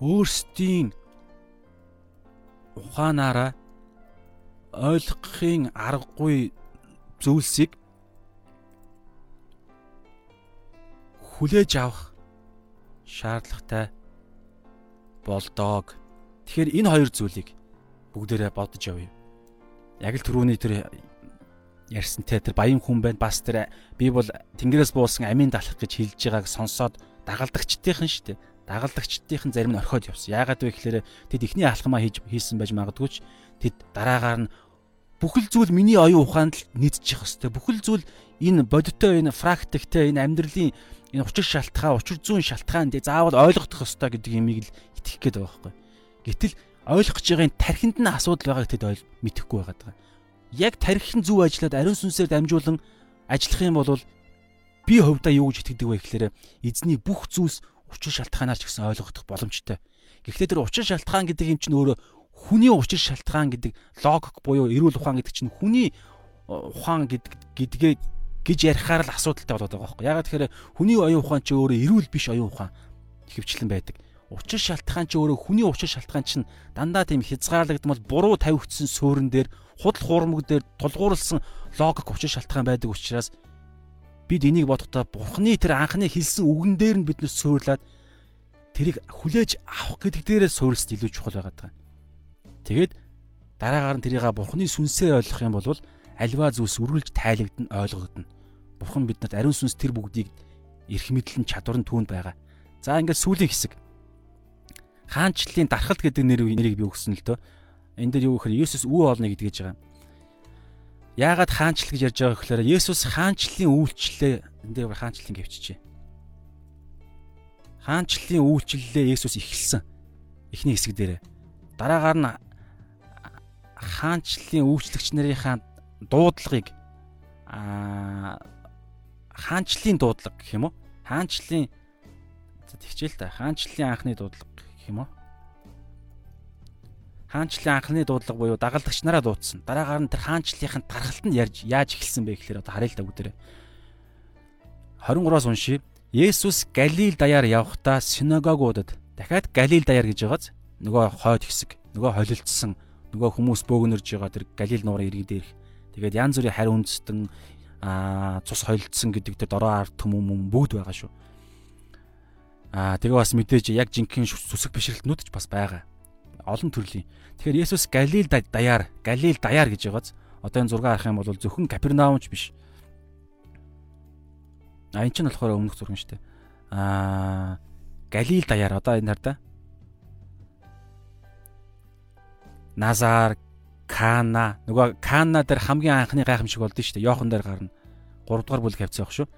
өөрсдийн ухаанаараа ойлгохын аргагүй зүйлсийг хүлээж авах шаардлагатай болдог. Тэгэхээр энэ хоёр зүйлийг бүгдээрээ бодож явъя. Яг л түрүүний тэр ярьсан те тэр баян хүн байна. Бас тэр би бол тэнгэрээс буусан амийн далах гэж хэлж байгааг сонсоод дагалдагчдийнхэн шүү дээ. Дагалдагчдийнхэн зарим нь орхиод явсан. Яагаад вэ гэхээр тэд ихний алхмаа хийж хийсэн байж магадгүй ч тэд дараагаар нь бүхэл зүйл миний оюун ухаанд л нийцчих хэвээр. Бүхэл зүйл энэ бодиттой энэ практиктэй энэ амьдралын энэ учир шалтгаан, учир зүйн шалтгаан дэ заавал ойлгох хэвээр гэдэг юмыг л итгэх гээд байгаа байхгүй. Гэтэл ойлгож байгаагийн тархинд нь асуудал байгааг тэд ойл мэдэхгүй байгаа яг тархин зөв ажиллаад ариун сүнсээр дамжуулан ажиллах юм бол би хувьдаа юу гэж итгэдэг вэ гэхээр эзний бүх зүйлс учир шалтгаанаар ч гэсэн ойлгогдох боломжтой. Гэхдээ тэр учир шалтгаан гэдэг юм чинь өөрөө хүний учир шалтгаан гэдэг логик буюу эрүүл ухаан гэдэг чинь хүний ухаан гэдэг гэдгээ гэж ярихаар л асуудалтай болоод байгаа байхгүй. Ягаад тэгэхээр хүний оюун ухаан чи өөрөө эрүүл биш оюун ухаан хөвчлэн байдаг. Учир шалтгаан чи өөрөө хүний учир шалтгаан чинь дандаа тийм хязгаарлагдмал буруу тавигдсан суурин дээр худал хуурмаг дээр тулгуурласан логик учир шалтгаан байдаг учраас бид энийг бодохдоо бурхны тэр анхны хэлсэн үгэн дээр нь биднээс суурлаад тэрийг хүлээж авах гэдэг дээрээ суурилсд илүү чухал байгаа. Тэгээд дараагаар нь тэрийг бурхны сүнсээр ойлгох юм бол альва зүйлс үргэлж тайлагдана ойлгогдно. Бурхан биднэрт ариун сүнс тэр бүгдийг эрх мэдлэн чадвар нь түүнд байгаа. За ингээд сүүлийн хэсэг. Хаанчлалын дархалт гэдэг нэрийг би өгсөн л дөө энэ дээр юу гэхээр Есүс үү олно гэдгийж байгаа. Яагаад хаанчлал гэж ярьж байгаа гэхээр Есүс хаанчлалын үйлчлэлээ энэ дээр хаанчлалын гэвчихжээ. Хаанчлалын үйлчлэлээ Есүс эхэлсэн. эхний хэсэг дээр. Дараагаар нь хаанчлалын үйлчлэгч нарынхаа дуудлагыг аа хаанчлалын дуудлага гэх юм уу? Хаанчлалын за тэгчээл та хаанчлалын анхны дуудлага гэх юм уу? хаанчлалын анхны дуудлага буюу дагалдагч нараа дуудсан. Дараагаар нь тэр хаанчлалынхын тархалт нь ярьж яаж эхэлсэн бэ гэхээр одоо харъя л да бүгдээрээ. 23-аас уншия. Есүс Галил даяар явхдаа синагогуудад дахиад Галил даяар гэж байгааз нөгөө хойд хэсэг, нөгөө холилдсон, нөгөө хүмүүс бөөгнөрж байгаа тэр Галил нуурын иргэн дээрх. Тэгээд янз бүрийн харь үндэстэн аа цус холилдсон гэдэг тэр дороо ард түмэн бүгд байгаа шүү. Аа тэгээ бас мэдээж яг жинхэнэ сүсэг бишрэлтнүүд ч бас байгаа олон төрлийн. Тэгэхээр Есүс Галил даяар, Галил даяар гэж байгааз одоо энэ зураг харах юм бол зөвхөн Капернаумч биш. А энэ ч нь болохоор өмнөх зураг шүү дээ. Аа Галил даяар одоо энэ хар да. Назар, Кана нөгөө Кана дээр хамгийн анхны гайхамшиг болдсон шүү дээ. Йохан дээр гарна. 3 дугаар бүлэг хавцсан байх шүү.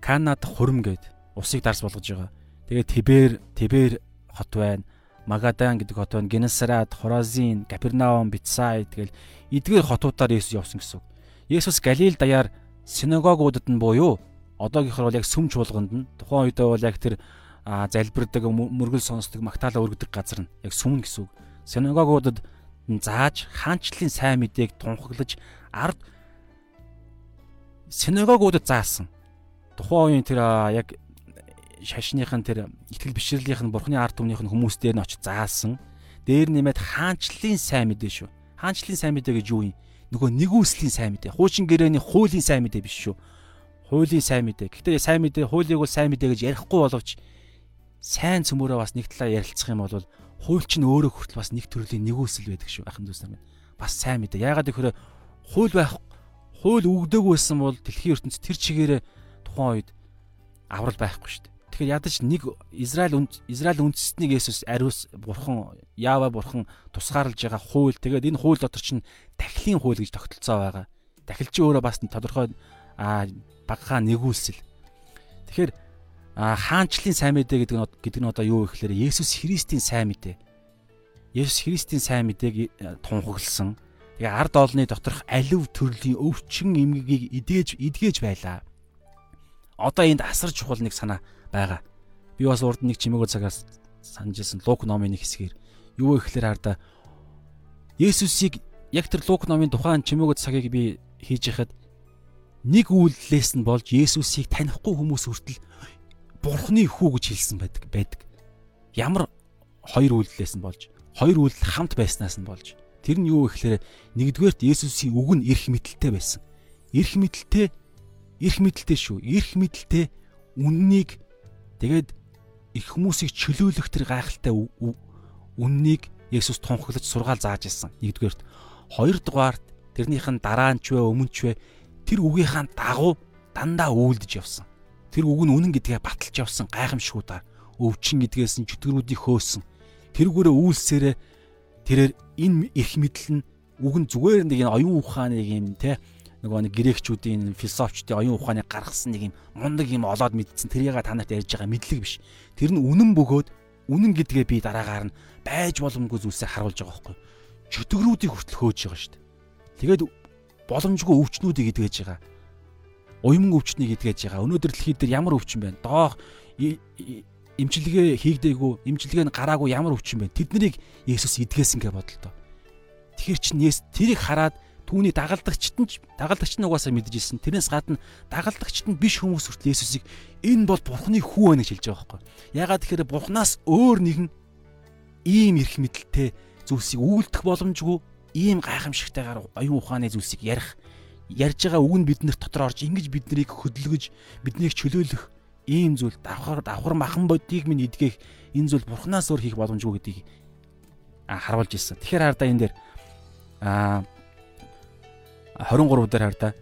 Канад хурим гээд усыг дарс болгож байгаа. Тэгээ Тибер, Тибер хот байна. Магадан гэдэг хот байна. Генесарат, Хоразин, Капернаум, Битсай тэгэл эдгээр хотуудаар Есүс явсан гэсэн үг. Есүс Галил даяар синагогуудад нь буюу одоогийнхор бол яг сүм чуулганд нь тухайн үедээ бол яг тэр залбирдаг мөргөл сонсдог магтаалаа өргөдөг газар нь яг сүм гэсэн үг. Синагогуудад зааж хаанчлалын сайн мэдээг тунхаглаж ард синагогуудад заасан. Тухайн үеийн тэр яг шашныхын тэр итгэл бишрэрлийнх нь бурхны ард түмнийх нь хүмүүс дээр нь очиж заасан. Дээр нэмээд хаанчлалын сайн мэдээ шүү. Хаанчлалын сайн мэдээ гэж юу юм? Нөгөө нэгүслийн сайн мэдээ. Хуучин гэрээний хуулийн сайн мэдээ биш шүү. Хуулийн сайн мэдээ. Гэхдээ сайн мэдээ, хуулийг бол сайн мэдээ гэж ярихгүй боловч сайн цөмөрөө бас нэг талаа ярилцах юм бол хууль чинь өөрөө хүртэл бас нэг төрлийн нэгүсэл байдаг шүү. Ахын дүүс нар минь. Бас сайн мэдээ. Яагаад гэхээр хууль байх хууль өгдөөг байсан бол дэлхийн ертөнцид тэр чигээрээ тухайн үед аврал байхгүй шүү дээ. Тэгэхээр ядаж нэг Израиль Израиль үндэстнийг Есүс ариус бурхан Яава бурхан тусгаарлаж байгаа хууль. Тэгээд энэ хууль дотор чинь тахилын хууль гэж тогтолцоо байгаа. Тахил чи өөрөө бас тодорхой багхаа нэгүүлсэл. Тэгэхээр хаанчлалын сайн мэдээ гэдэг нь гэдэг нь одоо юу вэ гэхээр Есүс Христийн сайн мэдээ. Есүс Христийн сайн мэдээг тунхагласан. Тэгээ ард олны доторх алив төрлийн өвчин эмгэгийг идээж идгээж байлаа. Одоо энд асар чухал нэг санаа байгаа. Би бас урд нэг чимээгөө цагаас санаж ирсэн Лук номын нэг хэсгээр юу вэ гэхээр хараа Есүсийг яг тэр Лук номын тухайн чимээгөө цагийг би хийж яхад нэг үйлдэлээс нь болж Есүсийг танихгүй хүмүүс хүртэл Бурхны хүү гэж хэлсэн байдаг байдаг. Ямар хоёр үйлдэлээс нь болж хоёр үйлдэл хамт байснаас нь болж тэр нь юу гэхээр нэгдүгээрт Есүсийн үг нь эрх мэдэлтэй байсан. Эрх мэдэлтэй эрх мэдэлтэй шүү. Эрх мэдэлтэй үннийг Тэгээд их хүмүүсийг чөлөөлөх тэр гайхалтай үннийг Есүс тунхаглаж сургаал зааж ирсэн. Нэгдүгээрт. Хоёрдугаарт тэрнийх нь дараа нь ч вэ өмнө ч вэ тэр үгийнхаа дагуу дандаа үйлдэж явсан. Тэр үг нь үнэн гэдгээ баталж явсан гайхамшгуудаар өвчин гэдгээс нь чөтгөрүүдийг хөөсөн. Тэргүүрээ үйлсээрээ тэрээр энэ эрх мэдэл нь үг нь зүгээр нэг энэ оюун ухааныг юм те нөгөө нэг грекчүүдийн философчдын оюун ухааныг гаргасан нэг юм мундаг юм олоод мэдсэн тэрийг та нарт ярьж байгаа мэдлэг биш. Тэр нь үнэн бөгөөд үнэн гэдгээ би дараагаар нь байж боломгүй зүйлсээ харуулж байгаа байхгүй. Чөтгөрүүдийг хүртэл хөөж байгаа шүү дээ. Тэгээд боломжгүй өвчнүүдийг идгэж байгаа. Уйман өвчнийг идгэж байгаа. Өнөөдөр дэлхийд дээр ямар өвчин байна? Доох имчилгээ хийгдээгүй, имчилгээ нь гараагүй ямар өвчин байна? Тэднийг Есүс идгээсэн гэж бодлоо. Тэгэхэр чинь тэрийг хараад түүний дагалдагчт нь дагалдагч нь угаасаа мэдэж ирсэн. Тэрнээс гадна дагалдагчт нь биш хүмүүс хүртэл Есүсийг энэ бол Бурхны хүү байна гэж хэлж байгаа байхгүй. Ягаад тэгэхээр Бурханаас өөр нэгэн ийм эрх мэдэлтэй зүйлсийг үйлдэх боломжгүй ийм гайхамшигтайгаар оюун ухааны зүйлсийг ярих ярьж байгаа үг нь биднэрт дотор орж ингэж биднийг хөдөлгөж биднийг чөлөөлөх ийм зүйл давхар давхар махан бодийг минь идгэх энэ зүйл бурхнаас өөр хийх боломжгүй гэдгийг харуулж ирсэн. Тэгэхээр хардаа энэ дээр аа 23 дээр хар та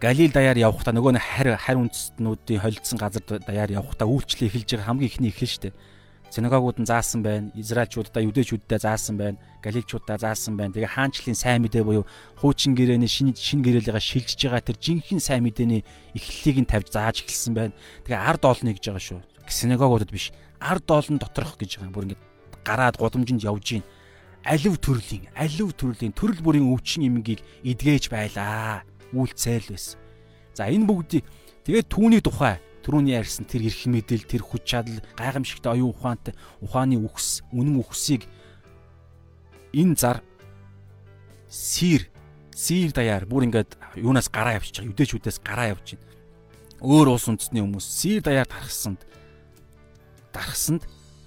Галил даяар явхдаа нөгөө нэг харь харь үндэстнүүдийн холилдсон газар даяар явхдаа үйлчлэл эхэлж байгаа хамгийн ихний эхлэн штэ. Синагогууд нь заасан байна. Израильчуудаа юдэчүүддээ заасан байна. Галилчуудаа заасан байна. Тэгээ хаанчлалын сайн мэдээ буюу хуучин гэрээний шинэ шинэ гэрээлээ шилжиж байгаа тэр жинхэнэ сайн мэдээний эхлэлийг нь тавьж зааж эхэлсэн байна. Тэгээ ард олно гэж байгаа шүү. Синагогуудад биш. Ард олон доторх гэж байгаа. Бүр ингэ гараад годомжинд явж гин. Алив төрлийн, алив төрлийн төрөл бүрийн өвчин эмгийг эдгэж байлаа. Үйлцэл байсан. За энэ бүгдийг тэгээд түүний тухай түрүүний ярьсан тэр эрх мэдэл, тэр хүч чадал, гайхамшигтай оюун ухаантай ухааны үхс, үнэн үхсийг энэ зар сир сир даяар бүр ингээд юунаас гараа явчих байгаа. Юдэчүүдээс гараа явж байна. Өөр улс үндэсний хүмүүс сир даяар тархсанд дархсанд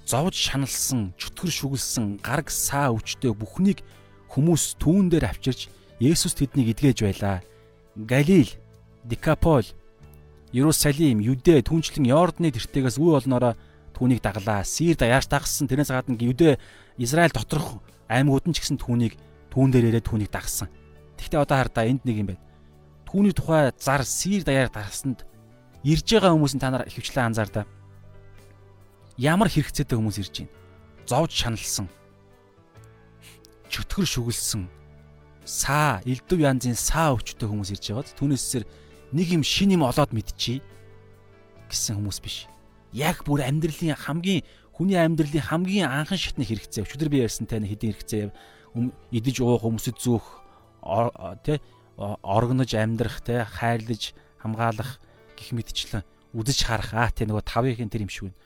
зовж шаналсан, чөтгөр шүглсэн, гараг саа өвчтэй бүхнийг хүмүүс түүн дээр авчирч Есүс тэднийг эдгэж байлаа. Галил, Дикапол, Иерусалим, Юдэ, түнчлэн Йордны тэртегээс үе олноороо түүнийг даглаа. Сир даяарч дагсан тэрнээс гадна Юдэ, Израиль доторх аймагуд нь ч гэсэн түүнийг түүн дээр ирээд түүнийг дагсан. Тэгвэл одоо хардаа энд нэг юм байна. Түүний тухай зар сир даяар дарсанд ирж байгаа хүмүүс нь та нар ихэвчлэн анзаардаа ямар хэрэгцээтэй хүмүүс ирж байна. Зовж шаналсан. Чөтгөр шүглсэн. Саа, элдв янзын саа өвчтэй хүмүүс ирж байгаад түүнээсээр нэг юм шин юм олоод мэдчихье гэсэн хүмүүс биш. Яг бүр амьдралын хамгийн хүний амьдралын хамгийн анхан шатны хэрэгцээ. Өчигдөр би ярьсан тань хэдийн хэрэгцээ идэж уух, өмсөж зөөх, тэ оргонож амьдрах, тэ хайрлаж хамгаалах гих мэдчлэн үдэж харах аа тэ нөгөө тавын тэр юм шиг байна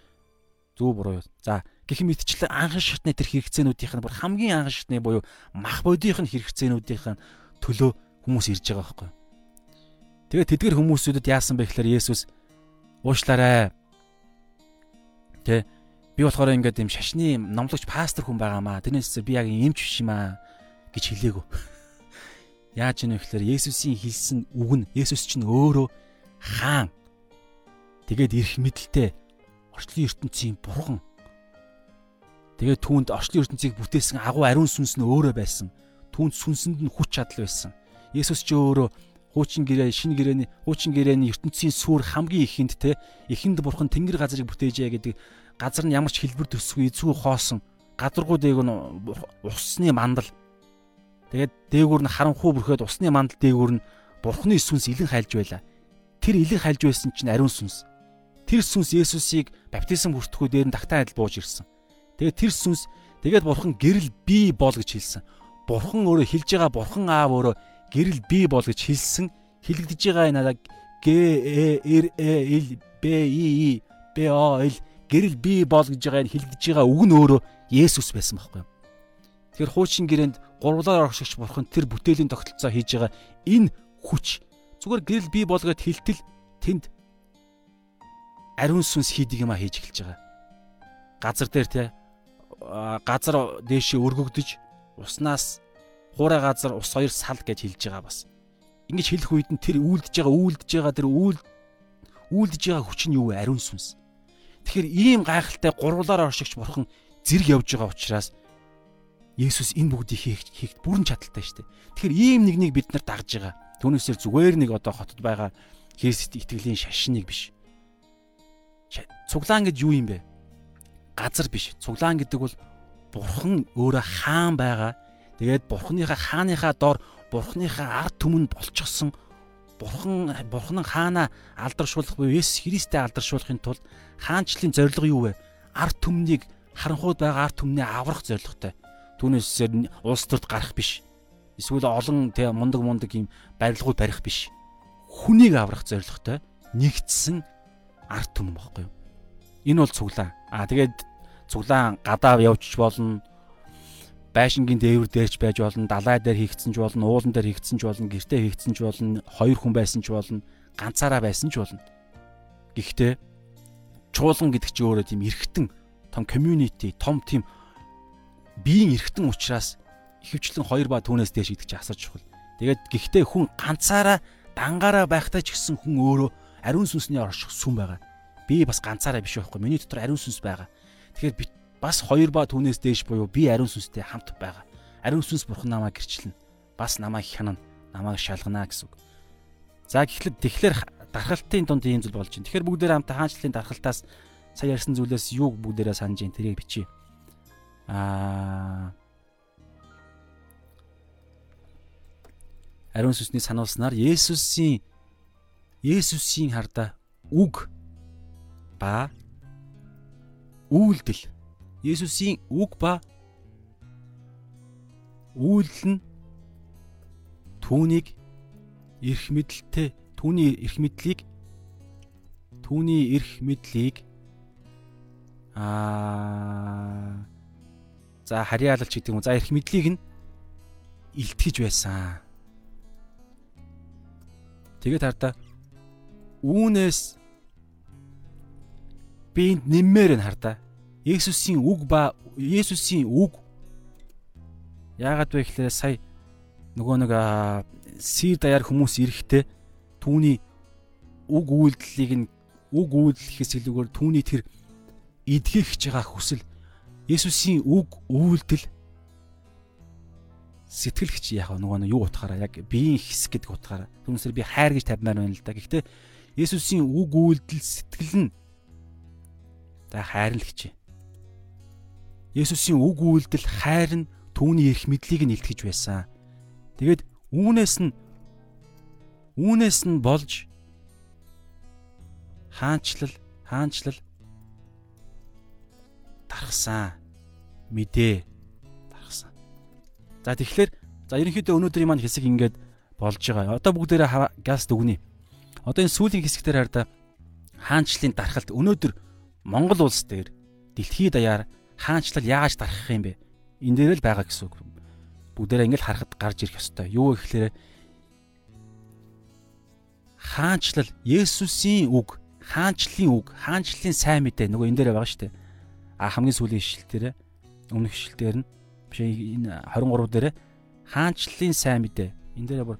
зөв буруу юу. За гэх мэтчлэн анхан шатны тэр хэрэгцээнүүдийнх нь бүр хамгийн анхан шатны буюу мах бодийнх нь хэрэгцээнүүдийнх нь төлөө хүмүүс ирж байгаа байхгүй. Тэгээд тэдгэр хүмүүсүүдэд яасан бэ гэхээр Есүс уушлаарай. Тэ би болохоор ингээд юм шашны номлогч пастор хүн байгаамаа. Тэрнээс би яг эмч биш юм аа гэж хэлээгүү. Яаж ийм вэ гэхээр Есүсийн хэлсэн үг нь Есүс чинь өөрөө хаан. Тэгээд эрх мэдэлтэй орчлын ертөнцийн бурхан. Тэгээд түүнд орчлын ертөнцийг бүтээсэн агуу ариун сүнс нь өөрөө байсан. Түүнд сүнсэнд нь хүч чадал байсан. Есүс ч өөрөө хуучин гэрээ, шинэ гэрээний хуучин гэрээний ертөнцийн сүр хамгийн ихэнд те ихэнд бурхан тэнгэр газрыг бүтээжээ гэдэг газар нь ямар ч хэлбэр төсгүй эзгүй хоосон гадаргуу дээг нь усны мандал тэгээд дээгүүр нь харанхуу бүрхээд усны мандал дээгүүр нь бурхны сүнс илэн хайлж байла тэр илэн хайлж байсан чинь ариун сүнс тэр сүнс Есүсийг баптизм хүртэхүй дээр нь тагтаа адил бууж ирсэн. Тэгээд тэр сүнс тэгээд бурхан гэрэл бий бол гэж хэлсэн. Бурхан өөрөө хэлж байгаа бурхан аав өөрөө гэрэл бий бол гэж хэлсэн. Хэлэгдэж байгаа энэ надаа Г Э Р Э Л Б И И Б О Л гэрэл бий бол гэж байгаа энэ хэлэгдэж байгаа үг нь өөрөө Есүс байсан байхгүй юу? Тэгэхээр хуучин гэрээнд гурвлаар оршигч бурхан тэр бүтээлийн тогтолцоо хийж байгаа энэ хүч зүгээр гэрэл бий болгоод хилтэл тэнд ариун сүнс хийдэг юм а хийж эхэлж байгаа. Газар дээр те газар дээшээ өргөгдөж уснаас хуурай газар ус хоёр сал гэж хэлж байгаа бас. Ингэж хэлэх үед нь тэр үйлдэж байгаа үйлдэж байгаа тэр үйл үйлдэж байгаа хүч нь юу вэ? Ариун сүнс. Тэгэхээр ийм гайхалтай гурвлаар оршигч бурхан зэрэг явж байгаа учраас Есүс энэ бүгдийг хийх хийх бүрэн чадaltaй шүү дээ. Тэгэхээр ийм нэг нэг бид нар дагж байгаа. Түүнээсээр зүгээр нэг одоо хотод байгаа Христ итгэлийн шашныг биш цуглаан гэж юу юм бэ? Газар биш. Цуглаан гэдэг бол бурхан өөрөө хаан байгаа. Тэгээд бурханыхаа хааныхаа доор бурханыхаа ард түмэнд болчихсон бурхан бурхан хаанаа алдаршуулах буюу Есүс Христтэй алдаршуулахын тулд хаанчлалын зорилго юу вэ? Ард түмнийг харанхуйд байгаа ард түмнээ аврах зорилготой. Түүнээсээр улс төрд гарах биш. Эсвэл олон тэ мундаг мундаг юм барилгууд барих биш. Хүнийг аврах зорилготой нэгдсэн ард түмэн баггүй юу? Энэ бол цуглаан. Аа тэгээд цуглаан гадаа явчих болно. Байшингийн дээвэр дээрч байж болно, далай дээр хийгдсэн ч болно, уулан дээр хийгдсэн ч болно, гэртээ хийгдсэн ч болно, хоёр хүн байсан ч болно, ганцаараа байсан ч болно. Гэхдээ чуулган гэдэг чинь өөрөө тийм эргэтэн том community, том тийм биеийн эргэтэн учраас ихэвчлэн хоёр ба түүнээс дээш идэх чинь асар чухал. Тэгээд гэхдээ хүн ганцаараа дангаараа байхтай ч гэсэн хүн өөрөө ариун сүнсний орших сүм байгаа би бас ганцаараа биш байхгүй. Миний дотор ариун сүнс байгаа. Тэгэхээр би бас хоёр ба түүнээс дээш буюу би ариун сүнстэй хамт байгаа. Ариун сүнс бурхан намайг гэрчлэнэ. Бас намайг хянана. Намайг шалгана гэсэн үг. За гэхлээр тэгэхээр дархалтын донд ийм зүйл болж байна. Тэгэхээр бүгдээр хамтаа хаанчлалын дархалтаас сая ярьсан зүйлээс юу бүгдээрээ санаж ин тэрийг бичиж. Аа Ариун сүнсний сануулснаар Есүсийн Есүсийн харда үг ба үйлдэл Есүсийн үг ба үйлдэл нь түүнийг эрх мэдэлтэй түүний эрх мэдлийг түүний эрх мэдлийг аа за харьяалалч гэдэг юм. За эрх мэдлийг нь илтгэж байсан. Тэгээд хардаа үүнээс би энд нэммээр нь хардаа. Есүсийн үг ба Есүсийн үг. Яагаад вэ гэхээр сая нөгөө нэг сир даяар хүмүүс ирэхдээ түүний үг үйлдэлийг нь үг үйлдэхээс илүүгээр түүний тэр эдгэх гэж байгаа хүсэл. Есүсийн үг үйлдэл. Сэтгэлгч яг нөгөө нь юу утгаараа? Яг биеийн хэсэг гэдэг утгаараа. Түүнсээр би хайр гэж тавьмаар байна л да. Гэхдээ Есүсийн үг үйлдэл сэтгэл нь за хайр л гэж. Есүсийн үг үйлдэл хайр нь түүний эрх мэдлийг нь илтгэж байсан. Тэгээд үүнээс нь үүнээс нь болж хаанчлал хаанчлал тархсан мэдээ тархсан. За тэгэхээр за ерөнхийдөө өнөөдрийн маань хэсэг ингээд болж байгаа. Одоо бүгдээрээ гаст өгнө. Одоо энэ сүүлийн хэсэгтэр хараа хаанчлалын дархалт өнөөдөр Монгол улс дээр дэлхийд даяар хаанчлал яаж дарах юм бэ? Энэ дээр л байгаа гэсэн үг. Бүгдээрээ ингээд харахад гарч ирэх ёстой. Юу гэхээр хаанчлал Есүсийн үг, хаанчлалын үг, хаанчлалын сайн мэдээ нөгөө энэ дээр байгаа шүү дээ. А хамгийн сүүлийн ишлэл дээр өмнөх ишлэл дээр нь биш энэ 23 дээр хаанчлалын сайн мэдээ. Энэ дээр бүр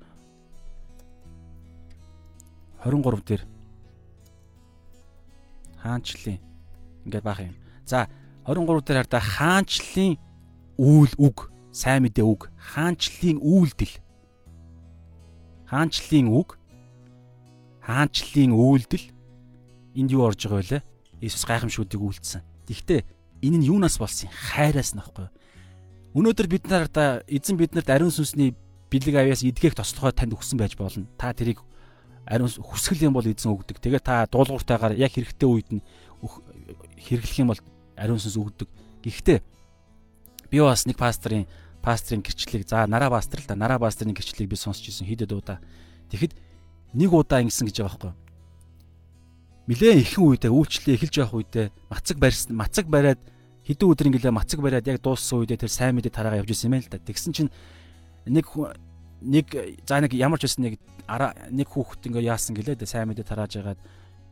23 дээр хаанчлалын ингээд баах юм. За 23 дээр хардаа хаанчлалын үйл үг, сайн мэдээ үг, хаанчлалын үйлдэл. Хаанчлалын үг, хаанчлалын үйлдэл энд юу орж байгаа вэ? Иесус гайхамшгуудыг үйлдсэн. Гэхдээ энэ нь юунаас болсон юм? Хайраас нь аахгүй. Өнөөдөр бид нарт эзэн биднэрт ариун сүнсний бэлэг авьяас эдгээх тослогоо танд өгсөн байж болно. Та тэрийг ариун хүсгэл юм бол эзэн өгдөг. Тэгээ та дуулууртайгаар яг хэрэгтэй үед нь хэрэглэх юм бол ариун сүнс өгдөг. Гэхдээ би бас нэг пасторын пастрын гэрчлэлийг за нараа пастор л да нараа пастрын гэрчлэлийг би сонсч ирсэн хэд удаа. Тэгэхэд нэг удаа ингэсэн гэж байгаа байхгүй нилээн ихэнх үедээ үйлчлээ эхэлж явах үедээ мацаг барьсан мацаг бариад хэдэн өдөр ингэлээ мацаг бариад яг дууссан үедээ тэр сайн мэдээ тараагаа явж исэн юм л да. Тэгсэн чинь нэг нэг за нэг ямар ч байсан нэг нэг хүүхэд ингээ яасан гэлээ сайн мэдээ тарааж ягаад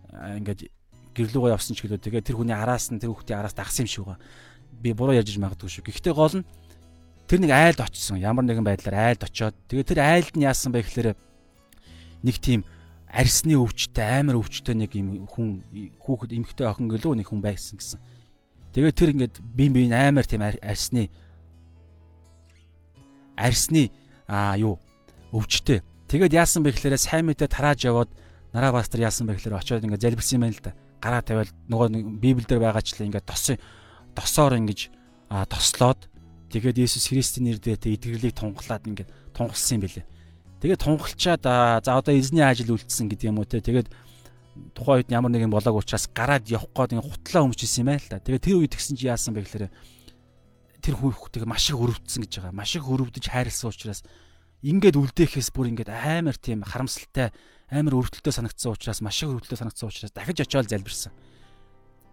ингээд гэрлүүгөө явсан ч гэлөө тэгээ тэр хүний араас нь тэр хүүхдийн араас дагсан юм шиг байгаа. Би буруу ярьж магадгүй шүү. Гэхдээ гол нь тэр нэг айлд очсон. Ямар нэгэн байдлаар айлд очоод тэгээ тэр айлд нь яасан бэ гэхээр нэг тийм арсны өвчтэй амар өвчтэй нэг юм хүн хүүхэд эмэгтэй охин гэлөө нэг хүн байсан гэсэн. Тэгээд тэр ингээд бие бие амар тийм арсны арсны аа юу өвчтэй. Тэгээд яасан бэ гэхээр сайн мэдээ тарааж яваад нараа пастор яасан бэ гэхээр очиод ингээд залбирсан юм байна л да. Гараа тавиал нөгөө библиэлд байгаачлаа ингээд тос тосоор ингэж тослоод тэгээд Есүс Христийн нэрээр эдгэрлийг тунгалаад ингээд тунгалсан юм билээ. Тэгээд тунгалчаад за одоо эзний ажил үлдсэн гэдэг юм уу те. Тэгээд тухайн үед ямар нэгэн болоог учраас гараад явах гээд ингээ хутлаа өмчсөн юм байл та. Тэгээд тэр үед гисэн чи яасан бэ гэхээр тэр хүүхдийг маш их өрөвдсөн гэж байгаа. Маш их өрөвдөж хайрлсан учраас ингээд үлдээхээс бүр ингээд амар тийм харамсалтай амар өрөвдөлтөй санагдсан учраас маш их өрөвдөлтөй санагдсан учраас дахиж очиод залбирсан.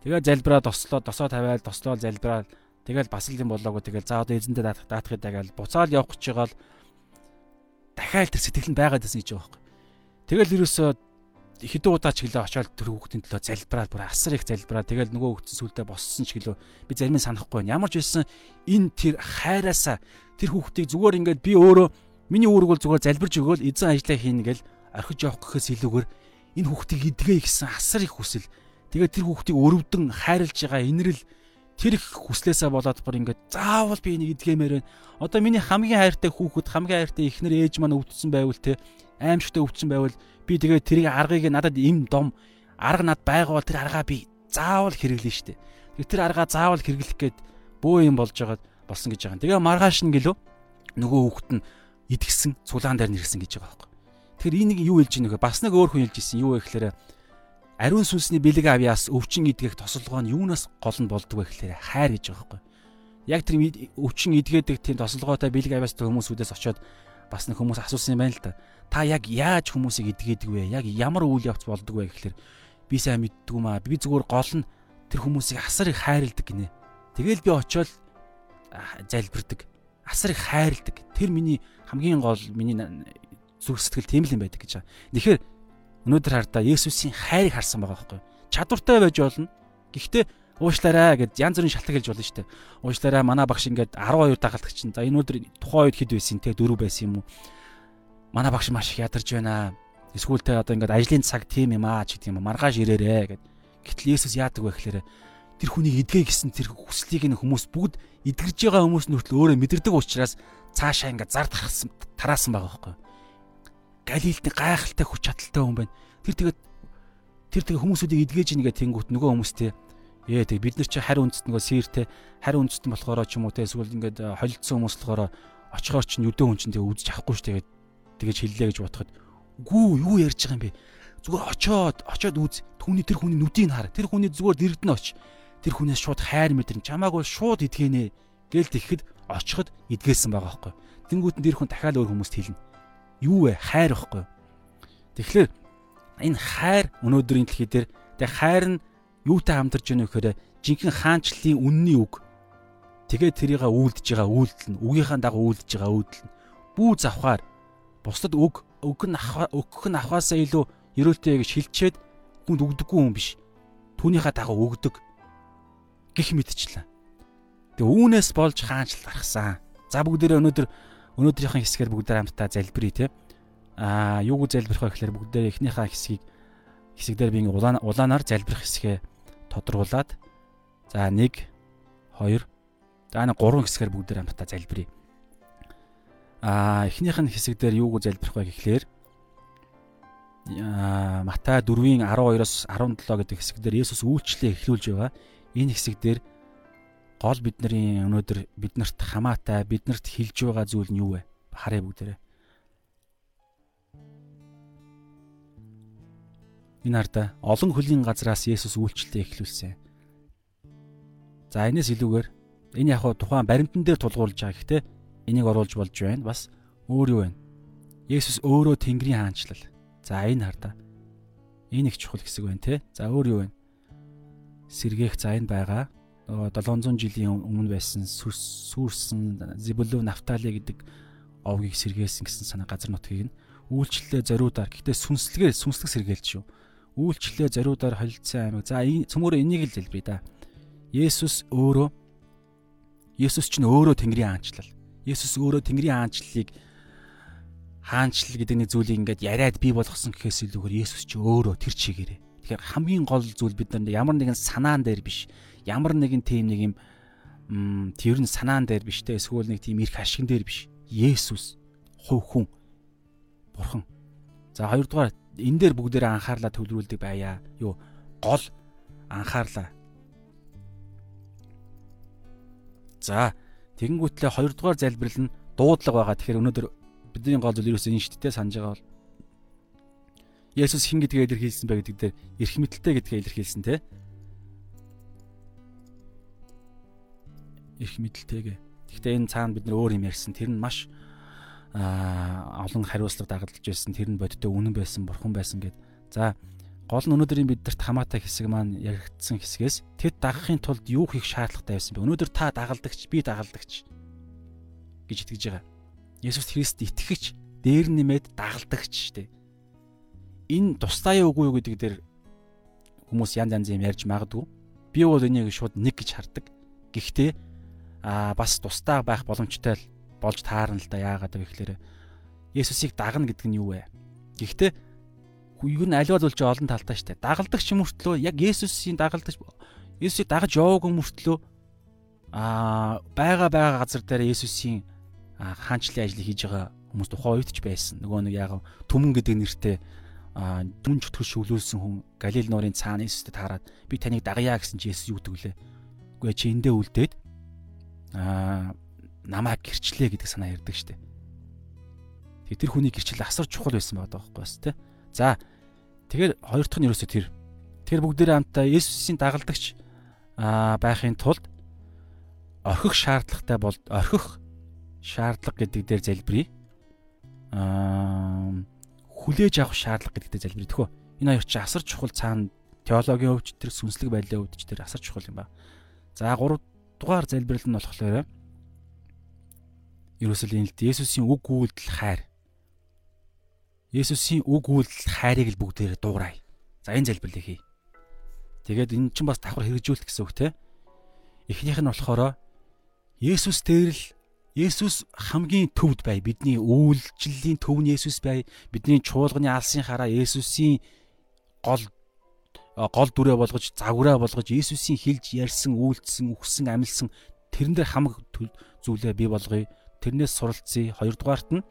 Тэгээд залбираа тослоо, досоо тавиал, тослоо залбираа. Тэгэл бас л юм болоогүй. Тэгэл за одоо эзэнтэй даатахыг дагаал буцаал явах гэж байгаа л дахиад тэр сэтгэл нь байгаад байсан гэж байгаа байхгүй. Тэгэл ерөөсөө хэдэн удаа ч гэлээ очиод тэр хүүхдийн төлөө залбираад бүр асар их залбираад тэгэл нөгөө хүүхдэн сүлдээ боссон ч гэлөө би зарим нь санахгүй байна. Ямар ч байсан энэ тэр хайраасаа тэр хүүхдийг зүгээр ингээд би өөрөө миний үүрэг бол зүгээр залбирж өгөөл эзэн ажиллаа хийнэ гэл орхиж явах гэхээс илүүгээр энэ хүүхдийг идгээ гэсэн асар их хүсэл. Тэгээд тэр хүүхдийг өрөвдөн хайрлж байгаа инрэл тэр их хүслээсээ болоод бүр ингээд заавал би энийг идгэмээр байна. Одоо миний хамгийн хайртай хүүхэд хамгийн хайртай эхнэр ээж маань өвдсөн байвал те аимшигтай өвдсөн байвал би тэгээ тэрийг аргыг надад им дом арга над байгавал тэр аргаа би заавал хэрэглэн штэ. Тэр аргаа заавал хэрэглэх гээд бөө юм болж байгаа болсон гэж байгаа. Тэгээ маргааш нь гэлөө нөгөө хүүхэд нь идгсэн цулаан дээр нэрсэн гэж байгаа байхгүй. Тэгэхээр энийг юу хэлж ийнэ вэ? Бас нэг өөр хүн хэлж ирсэн. Юу вэ гэхээр ариун сүнсний бэлэг авьяас өвчин идгэх тосолгоо нь юунаас гол нь болдгоо гэхлээр хайр гэж байгаа байхгүй. Яг тэр өвчин идгээдэг тийм тосолгоотой бэлэг авьяастай хүмүүсүүдээс очиод бас нэг хүмүүс асуусан юм байна л да. Та яг яаж хүмүүсийг идгээдэг вэ? Яг ямар үйл явц болдгоо вэ гэхлээр би сайн мэддгүй маа. Би зүгээр гол нь тэр хүмүүсийг асар их хайрладаг гинэ. Тэгэл би очиод залбирдаг. Асар их хайрладаг. Тэр миний хамгийн гол миний зүрх сэтгэл тийм л юм байдаг гэж. Тэгэхээр өнөөдөр хардаа Есүсийн хайрыг харсан байгаа байхгүй. Чадвартай байж болно. Гэхдээ уушлаарай гэд янз бүрийн шалтгаан хэлж болно шүү дээ. Уушлаарай манай багш ингээд 12 дагалдаг чинь. За энэ өдөр тухайн үед хэд байсан те 4 байсан юм уу? Манай багш маш их ядарч байна. Эсвэл одоо ингээд ажлын цаг тийм юм аа ч гэдэг юм маргааш ирээрээ гэд. Гэтэл Есүс яадаг вэ гэхээр тэр хүнийг эдгээ гэсэн тэр хүслийг нь хүмүүс бүгд эдгэрж байгаа хүмүүс нь хүртэл өөрөө мэдэрдэг учраас цаашаа ингээд зар тархсан тараасан байгаа байхгүй. Галилд гайхалтай хүч чадалтай хүн байна. Тэр тэгээд тэр тэгээд хүмүүсүүдийг эдгэж ийнгээ тэнгуут нөгөө хүмүүстэй Ээ тэг бид нар чи харь үндэст нөгөө сэртэй харь үндэстэн болохоор ч юм уу те эсвэл ингээд э, холилдсон хүмүүс болохоор очихоор ч нүдэн хүн чинь тэг үзэж авахгүй ш тэгээд тэгэж хэллээ гэж бодоход гүү юу ярьж байгаа юм бэ? Зүгээр очоод очоод үз түүний тэр хүний нүдийг хар тэр хүний зүгээр дэрдэн оч тэр хүнээс шууд хайр мэдэрн чамаагүй шууд идгэнэ гээл тэгэхэд очиход идгээсэн байгаа байхгүй. Тэнгуут нь тэр хүн дахиад өөр хүмүүст хэлнэ. Юу вэ? Хайр байхгүй тэгэхээр энэ хайр өнөөдрийн дэлхий дээр тэг хайр нь юутай хамтарч яах вэ гэхээр жинхэнэ хаанчлалын үнний үг. Тэгээ тэрийг үйлдэж байгаа үйлдэл нь үгийнхаа дагуу үйлдэж байгаа үйлдэл нь. Бүү завхаар бусдад үг үг нь өгөх нь авахаасаа илүү ерөөлтэй гэж хилчээд хүнд өгдөггүй хүн биш. Түүнийхээ дагуу өгдөг гих мэдчихлээ тэгээ үүнээс болж хаанчлал гаргасан. За бүгдээрээ өнөөдөр өнөөдрийнхэн хэсгээр бүгдээр хамтдаа залбирая те. А юуг залбирх вэ гэхээр бүгдээр эхнийхээ хэсгийг хэсэгдэр би улаанаар залбирх хэсгээ тодруулаад за 1 2 за нэг 3 хэсгээр бүгдээр хамтдаа залбирая. Аа эхнийх нь хэсэг дээр юуг залбирх вэ гэхлээр Матай 4-ийн 12-оос 17 гэдэг хэсэг дээр Есүс үйлчлэлээ эхлүүлж байгаа. Энэ хэсэг дээр гол бидний өнөөдөр биднэрт хамаатай биднэрт хилж байгаа зүйл нь юу вэ? Харъя бүгдээрээ. Энэ хардаа олон хөлийн газраас Есүс үйлчлэлээ эхлүүлсэн. За энэс илүүгээр энэ яг тухайн баримтан дээр тулгуурлаж байгаа гэхдээ энийг оруулж болж байна. Бас өөр юу вэ? Есүс өөрөө Тэнгэрийн хаанчлал. За энэ хардаа энэ их чухал хэсэг байна те. За өөр юу вэ? Сэргээх за энэ байгаа. Нөгөө 700 жилийн өмнө байсан сүрсэн Зибулү Нафтали гэдэг овгийг сэргээсэн гэсэн санаа газар нутгийг нь үйлчлэлээ зориудаар гэхдээ сүнслэгээр сүнслэг сэргээлж шүү үйлчлэлээ зориудаар холилдсон аймаг. За цөмөр энийг л хэлбэрээ да. Есүс өөрөө Есүс ч өөрөө Тэнгэрийн хаанчлал. Есүс өөрөө Тэнгэрийн хаанчлалыг хаанчлал гэдэг нэг зүйлийг ингээд яриад бий болгосон гэхээс илүүгээр Есүс ч өөрөө тэр чигээрээ. Тэгэхээр хамгийн гол зүйл бид нар ямар нэгэн санаан дээр биш, ямар нэгэн тийм нэг юм тэр нь санаан дээр биш те эсвэл нэг тийм эрх ашигн дээр биш. Есүс хувь хүн бурхан. За хоёрдугаар энэ дээр бүгдээрээ анхаарлаа төвлөрүүлдэг байя. Юу гол анхаарлаа. За тэгэнгүүтлээ хоёрдугаар залбирал нь дуудлага байгаа. Тэгэхээр өнөөдөр бидний гол зүйл ерөөсөө энэ шүү дээ санаж байгаа бол Есүс хин гэдгээ илэрхийлсэн бай гэдэг дээр эрх мэдэлтэй гэдгээ илэрхийлсэн те. Эрх мэдэлтэйгээ. Гэхдээ энэ цаана бид нар өөр юм ярьсан. Тэр нь маш олон хариуцлага дагалдж байсан тэр нь бодтой үнэн байсан бурхан байсан гэд. За гол нь өнөөдрийн бидэрт хамаатай хэсэг маань яригдсан хэсгээс тэд дагахын тулд юу хийх шаардлагатай байсан бэ? Өнөөдөр та дагалдагч, би дагалдагч гэж итгэж байгаа. Есүс Христ итгэгч, дээр нэмээд дагалдагч штэ. Энэ тустай үгүй юу гэдэг дээр хүмүүс янз янз юм ярьж магадгүй. Би бол энийг шууд нэг гэж хардаг. Гэхдээ аа бас тустай байх боломжтой л болж таарна л да яагаад вэ гэхээр Есүсийг дагна гэдэг нь юу вэ? Гэхдээ юу н аливаа зүйл чи олон талтай штэ. Дагалдагч мөртлөө яг Есүсийн дагалдагч Есүсийг дагаж яваагүй мөртлөө аа байга байга газар дээр Есүсийн хаанчлалын ажлыг хийж байгаа хүмүүс тухайн үед ч байсан. Нөгөө нэг яг түмэн гэдэг нэртэй дүн чөтгөл шүглүүлсэн хүн Галил нуурын цаана Есүстэй таарад би таныг дагая гэсэн чи Есүс юу гэдэг вүлээ. Үгүй чи эндээ үлдээд аа намайг гэрчлээ гэдэг санаа ярддаг штэ. Тэгээ тэр хүний гэрчлэл асар чухал байсан байгаа байхгүй бас тэ. За тэгэхээр хоёр дахь нь ерөөсөө тэр Тэр бүгдээрээ хамтдаа Есүсийн дагалдагч байхын тулд орхих шаардлагатай бол орхих шаардлага гэдэг дээр залбирая. Аа хүлээж авах шаардлага гэдэг дээр залбирая. Тэхөө энэ хоёр чи асар чухал цаана теологийн хөвч тэр сүнслэг байдлын хөвч тэр асар чухал юм ба. За 3 дугаар залбирал нь болохоор ерөөсөл энэ л Есүсийн үг үйлдэл хайр. Есүсийн үг үйлдэл хайрыг л бүгдээр дуурай. За энэ залбирлыг хий. Тэгээд энэ чинь бас давхар хэрэгжүүлэх гэсэн үг те. Эхнийх нь болохоор Есүс дээр л Есүс хамгийн төвд бай. Бидний үйлчлэлийн төв нь Есүс бай. Бидний чуулганы алсын хараа Есүсийн гол гол дүрээ болгож загвараа болгож Иесусийн хэлж ярьсан, үйлдэлсэн, үхсэн, амилсан тэрэн дээр хамаг зүйлээ бий болгоё. Тэрнээс суралцъя. Хоёрдугаарт нь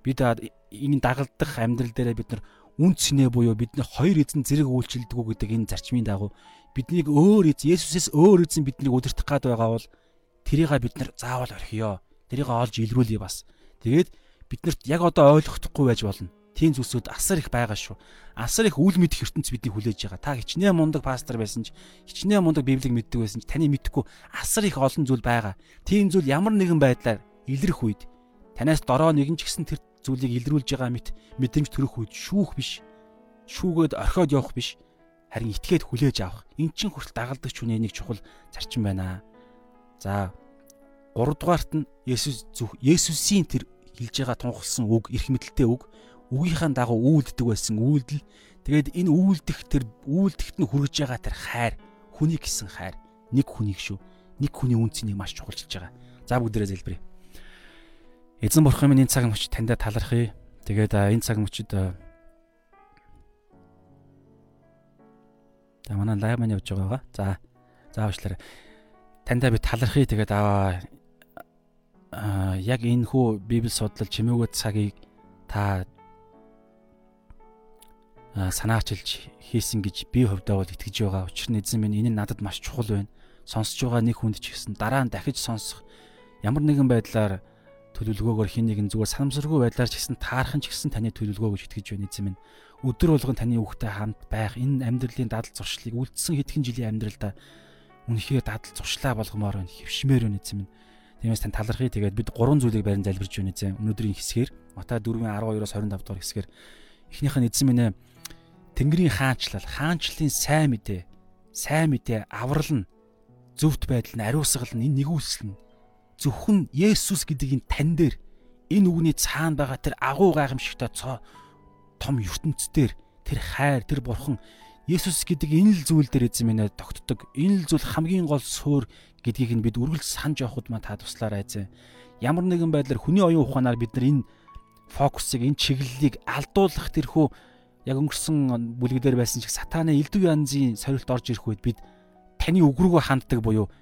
бид энэ дагалдах амьдрал дээрээ бид нар үн цэнэ буюу бидний хоёр эзэн зэрэг үйлчлдэг үү гэдэг энэ зарчмын дагуу биднийг өөр эзэн Есүсээс өөр эзэн биднийг удирдах гад байгаа бол тэрийг бид нар заавал орхиё. Тэрийг олж илрүүлье бас. Тэгээд биднэрт яг одоо ойлгохдохгүй байж болно тийм зүйлсүүд асар их байгаа шүү. Асар их үл мэдэх ертөнц бидний хүлээж байгаа. Та хичнээн мундаг пастор байсан ч, хичнээн мундаг библийг мэддэг байсан ч таны мэдхгүй асар их олон зүйл байгаа. Тийм зүйл ямар нэгэн байдлаар илрэх үед танаас дороо нэгэн ч гэсэн тэр зүйлийг илрүүлж байгаа мэт мэдрэмж төрөх үед шүүх биш. Шүүгээд орхиод явах биш. Харин итгээд хүлээж авах. Эн чин хүртэл дагалдаг хүний нэг чухал зарчим байна. За 3 дугаарт нь Есүс зүх Есүсийн тэр хэлж байгаа тунхалсан үг, эрх мэдэлтэй үг үгийнхаа дагуу үйлддэг байсан үйлдэл тэгээд энэ үйлдэх тэр үйлдэхт нь хүргэж байгаа тэр хайр хүний гэсэн хайр нэг хүнийг шүү нэг хүний үнцнийг маш чухалчилж байгаа за бүгдээрээ залбирая эзэн бурхан минь энэ цаг мөч таньда талархъя тэгээд энэ цаг мөчид за манай лайв маань явж байгаа. За заавчлаарай. Таньда би талархъя тэгээд аа яг энэ хүү библи судлал чимээгөө цагийг та санаачилж хийсэн гэж би хувьдаа бол итгэж байгаа. Учир нь эзэн минь энэ нь надад маш чухал байна. Сонсож байгаа нэг хүнд ч гэсэн дараа нь дахиж сонсох ямар нэгэн байдлаар төлөвлөгөөгөөр хин нэгэн зүгээр санамсаргүй байдлаар ч гэсэн таархан ч гэсэн таны төлөвлөгөө гэж итгэж байна эзэн минь. Өдөр болгон таны үгтэй хамт байх энэ амьдралын дадал зуршлыг үлдсэн хэдхэн жилийн амьдралдаа үнэхээр дадал зуршлаа болгомоор байна. Хөвшмээр байна эзэн минь. Тиймээс тань талархъя. Тэгээд бид гурван зүйлийг барин залбирж байна эзэн. Өнөөдрийн хэсгээр Матай 4:12-оос 25 дугаар хэсгээр эхнийх нь эзэн минь Тэнгэрийн хаанчлал, хаанчлалын сайн мэдээ, сайн мэдээ аврал нь зөвхт байдал нь ариусгал нь энэ нэгүүлсэл нь зөвхөн Есүс гэдэг энэ тань дээр энэ үгний цаана байгаа тэр агуу гайхамшигтай цоо том ертөнцийн тэр хайр, тэр бурхан Есүс гэдэг энэ л зүйл дээр эзэн минь тогтдог. Энэ л зүйл хамгийн гол суур гэдгийг нь бид үргэлж санаж явахд маа та туслаарай эзэн. Ямар нэгэн байдлаар хүний оюун ухаанаар бид нар энэ фокусыг, энэ чиглэлийг алдуулах тэрхүү яг өнгөрсөн бүлэгдэр байсан ч сатаны элдв янзын сорилт орж ирэх үед бид таны үг рүүгээ ханддаг буюу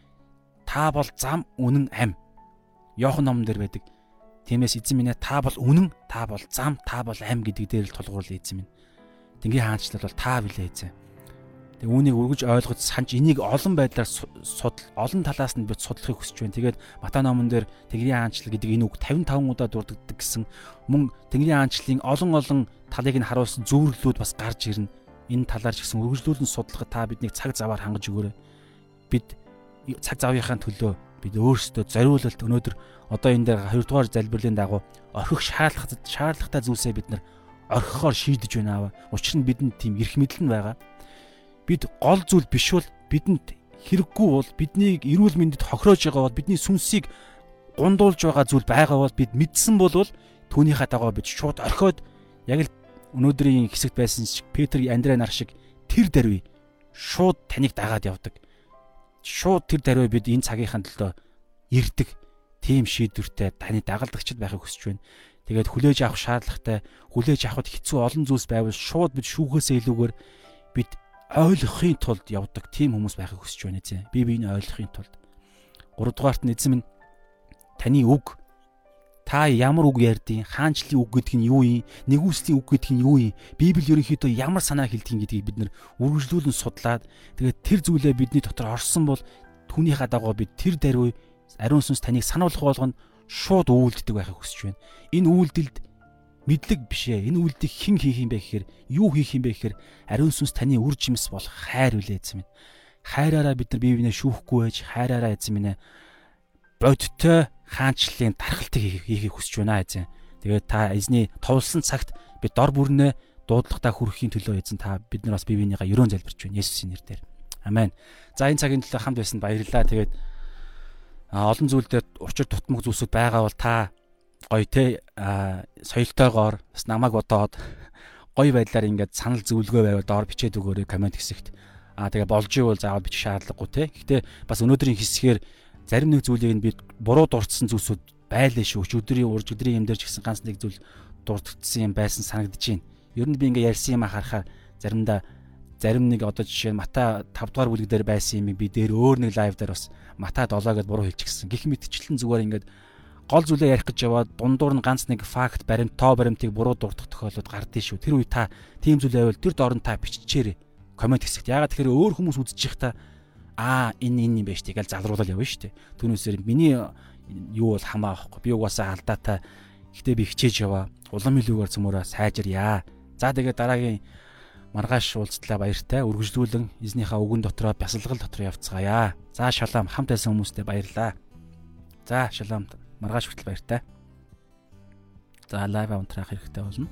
та бол зам үнэн ам. Йохан номон дээр байдаг. Тиймээс эзэн минь та бол үнэн, та бол зам, та бол ам гэдэг дээр л тулгуурлаа эзэн минь. Тэнгийн хаанчлал бол та билээ эзэн. Тэг үүнийг өргөж ойлгож санаж энийг олон байдлаар судал олон талаас нь бид судлахыг хүсэж байна. Тэгээд Матай номон дээр Тэнгэрийн хаанчлал гэдэг энэ үг 55 удаа дурддагддаг гэсэн мөн Тэнгэрийн хаанчлалын олон олон талыг нь харуулсан зөвөрлөлүүд бас гарч ирнэ. Энэ талаар ч гэсэн үргэлжлүүлэн судлахад та биднийг цаг заваар хангаж өгөөрэй. Бид цаг завынхаа төлөө бид өөрсдөө зориулалт өнөөдөр одоо энэ дээр 2 дугаар залбирлын дагуу орхих шаардлагатай шаардлагатай зүйлсээ бид нар орхихоор шийдэж байна аваа. Учир нь бидэнд тийм эрх мэдэл нь байгаа бид гол зүйл биш бол бидэнд хэрэггүй бол биднийг эрүүл мэндэд хохироож байгаа бол бидний сүнсийг гундуулж байгаа зүйл байгаа бол бид мэдсэн бол түүнийхээ дагуу бид шууд орхиод яг л өнөөдрийн хэсэгт байсан шиг Петр Андре нар шиг тэр даруй шууд таныг дагаад явдаг. Шууд тэр даруй бид энэ цагийнхаа төлөө ирдэг. Тим шийдвэртэй таны дагалдагчд байхыг хүсэж байна. Тэгээд хүлээж авах шаардлагатай, хүлээж авахд хэцүү олон зүйлс байвал шууд бид шүүхээсээ илүүгээр бид ойлгохын тулд явдаг тийм хүмүүс байхыг хүсэж байна зэ. Би биеийг ойлгохын тулд. 3 дугаарт нь эзэн минь таны үг та ямар үг ярьдیں۔ Хаанчлалын үг гэдэг нь юу юм? Нэгүслийн үг гэдэг нь юу юм? Библи ерөнхийдөө ямар санаа хэлдэг гэдгийг бид нар үргэлжлүүлэн судлаад тэгээд тэр зүйлээ бидний дотор орсон бол түүнийхээ дагуу бид тэр даруй ариун сүнс таныг сануулгах болгоно шууд үйлддэг байхыг хүсэж байна. Энэ үйлдэлд мэдлэг биш ээ. Энэ үйлдэл хэн хийх юм бэ гэхээр юу хийх юм бэ гэхээр ариун сүнс таны үр жимс болох хайр үлээ эзэм минь. Хайраараа бид нар бие биенээ шүүхгүй байж хайраараа эзэм минь бодтой хаанчлалын дархалтыг хийхийг хүсэж байна эзэн. Тэгээд та эзний товлсон цагт бид дор бүрнээ дуудлагатай хүрэхийн төлөө эзэн та бид нар бас бие биенийгаа ерөөн залбирч байна Есүсийн нэрээр. Амен. За энэ цагийн төлөө хамт байсанд баярлалаа. Тэгээд олон зүйл дээр учир тутмаг зүйлсүүд байгаа бол та гоё те соёлтойгоор бас намайг бодоод гоё байдлаар ингээд санал зөвлөгөө байвал доор бичээд өгөөрэй комент хэсэгт. Аа тэгээ болж ивэл заавал бичих шаардлагагүй те. Гэхдээ бас өнөөдрийн хэсгээр зарим нэг зүйлийг нь би буруу дурдсан зүйлсүүд байлаа шүү. Өдрийн урж өдрийн юм дээр ч гэсэн ганц нэг зүйл дурдчихсан юм байсан санагдаж байна. Ер нь би ингээ ярьсан юм харахаар заримдаа зарим нэг одоо жишээ нь Мата 5 дугаар бүлэг дээр байсан юм би дээр өөр нэг лайв дээр бас Мата 7 гэдээ буруу хэлчихсэн. Гэх мэтчлэн зүгээр ингээд гол зүйлээ ярих гэж яваад дундуур нь ганц нэг факт баримт тоо баримтыг буруу дурдах тохиолдол гардыг шүү. Тэр үе та тийм зүйл байвал тэр доор нь та биччихээрэй. Комент хэсэгт. Ягаад тэгэхээр өөр хүмүүс үзэж байхдаа аа энэ энэ юм дээ гэж залруулал явна шүү дээ. Түүнээсээр миний юу бол хамаа авахгүй. Би угаасаа алдаатай. Гэтэ би хичээж яваа. Улам илүүгээр цөмөрөө сайжирья. За тэгээд дараагийн маргааш уулзтлаа баяртай. Үргэлжлүүлэн эзнийхээ үгэн дотроо бясалгал дотор явцгаая. За шалам хамт байсан хүмүүстээ баярлаа. За шалам маргааш хүртэл баяртай. За лайв авантрах хэрэгтэй болно.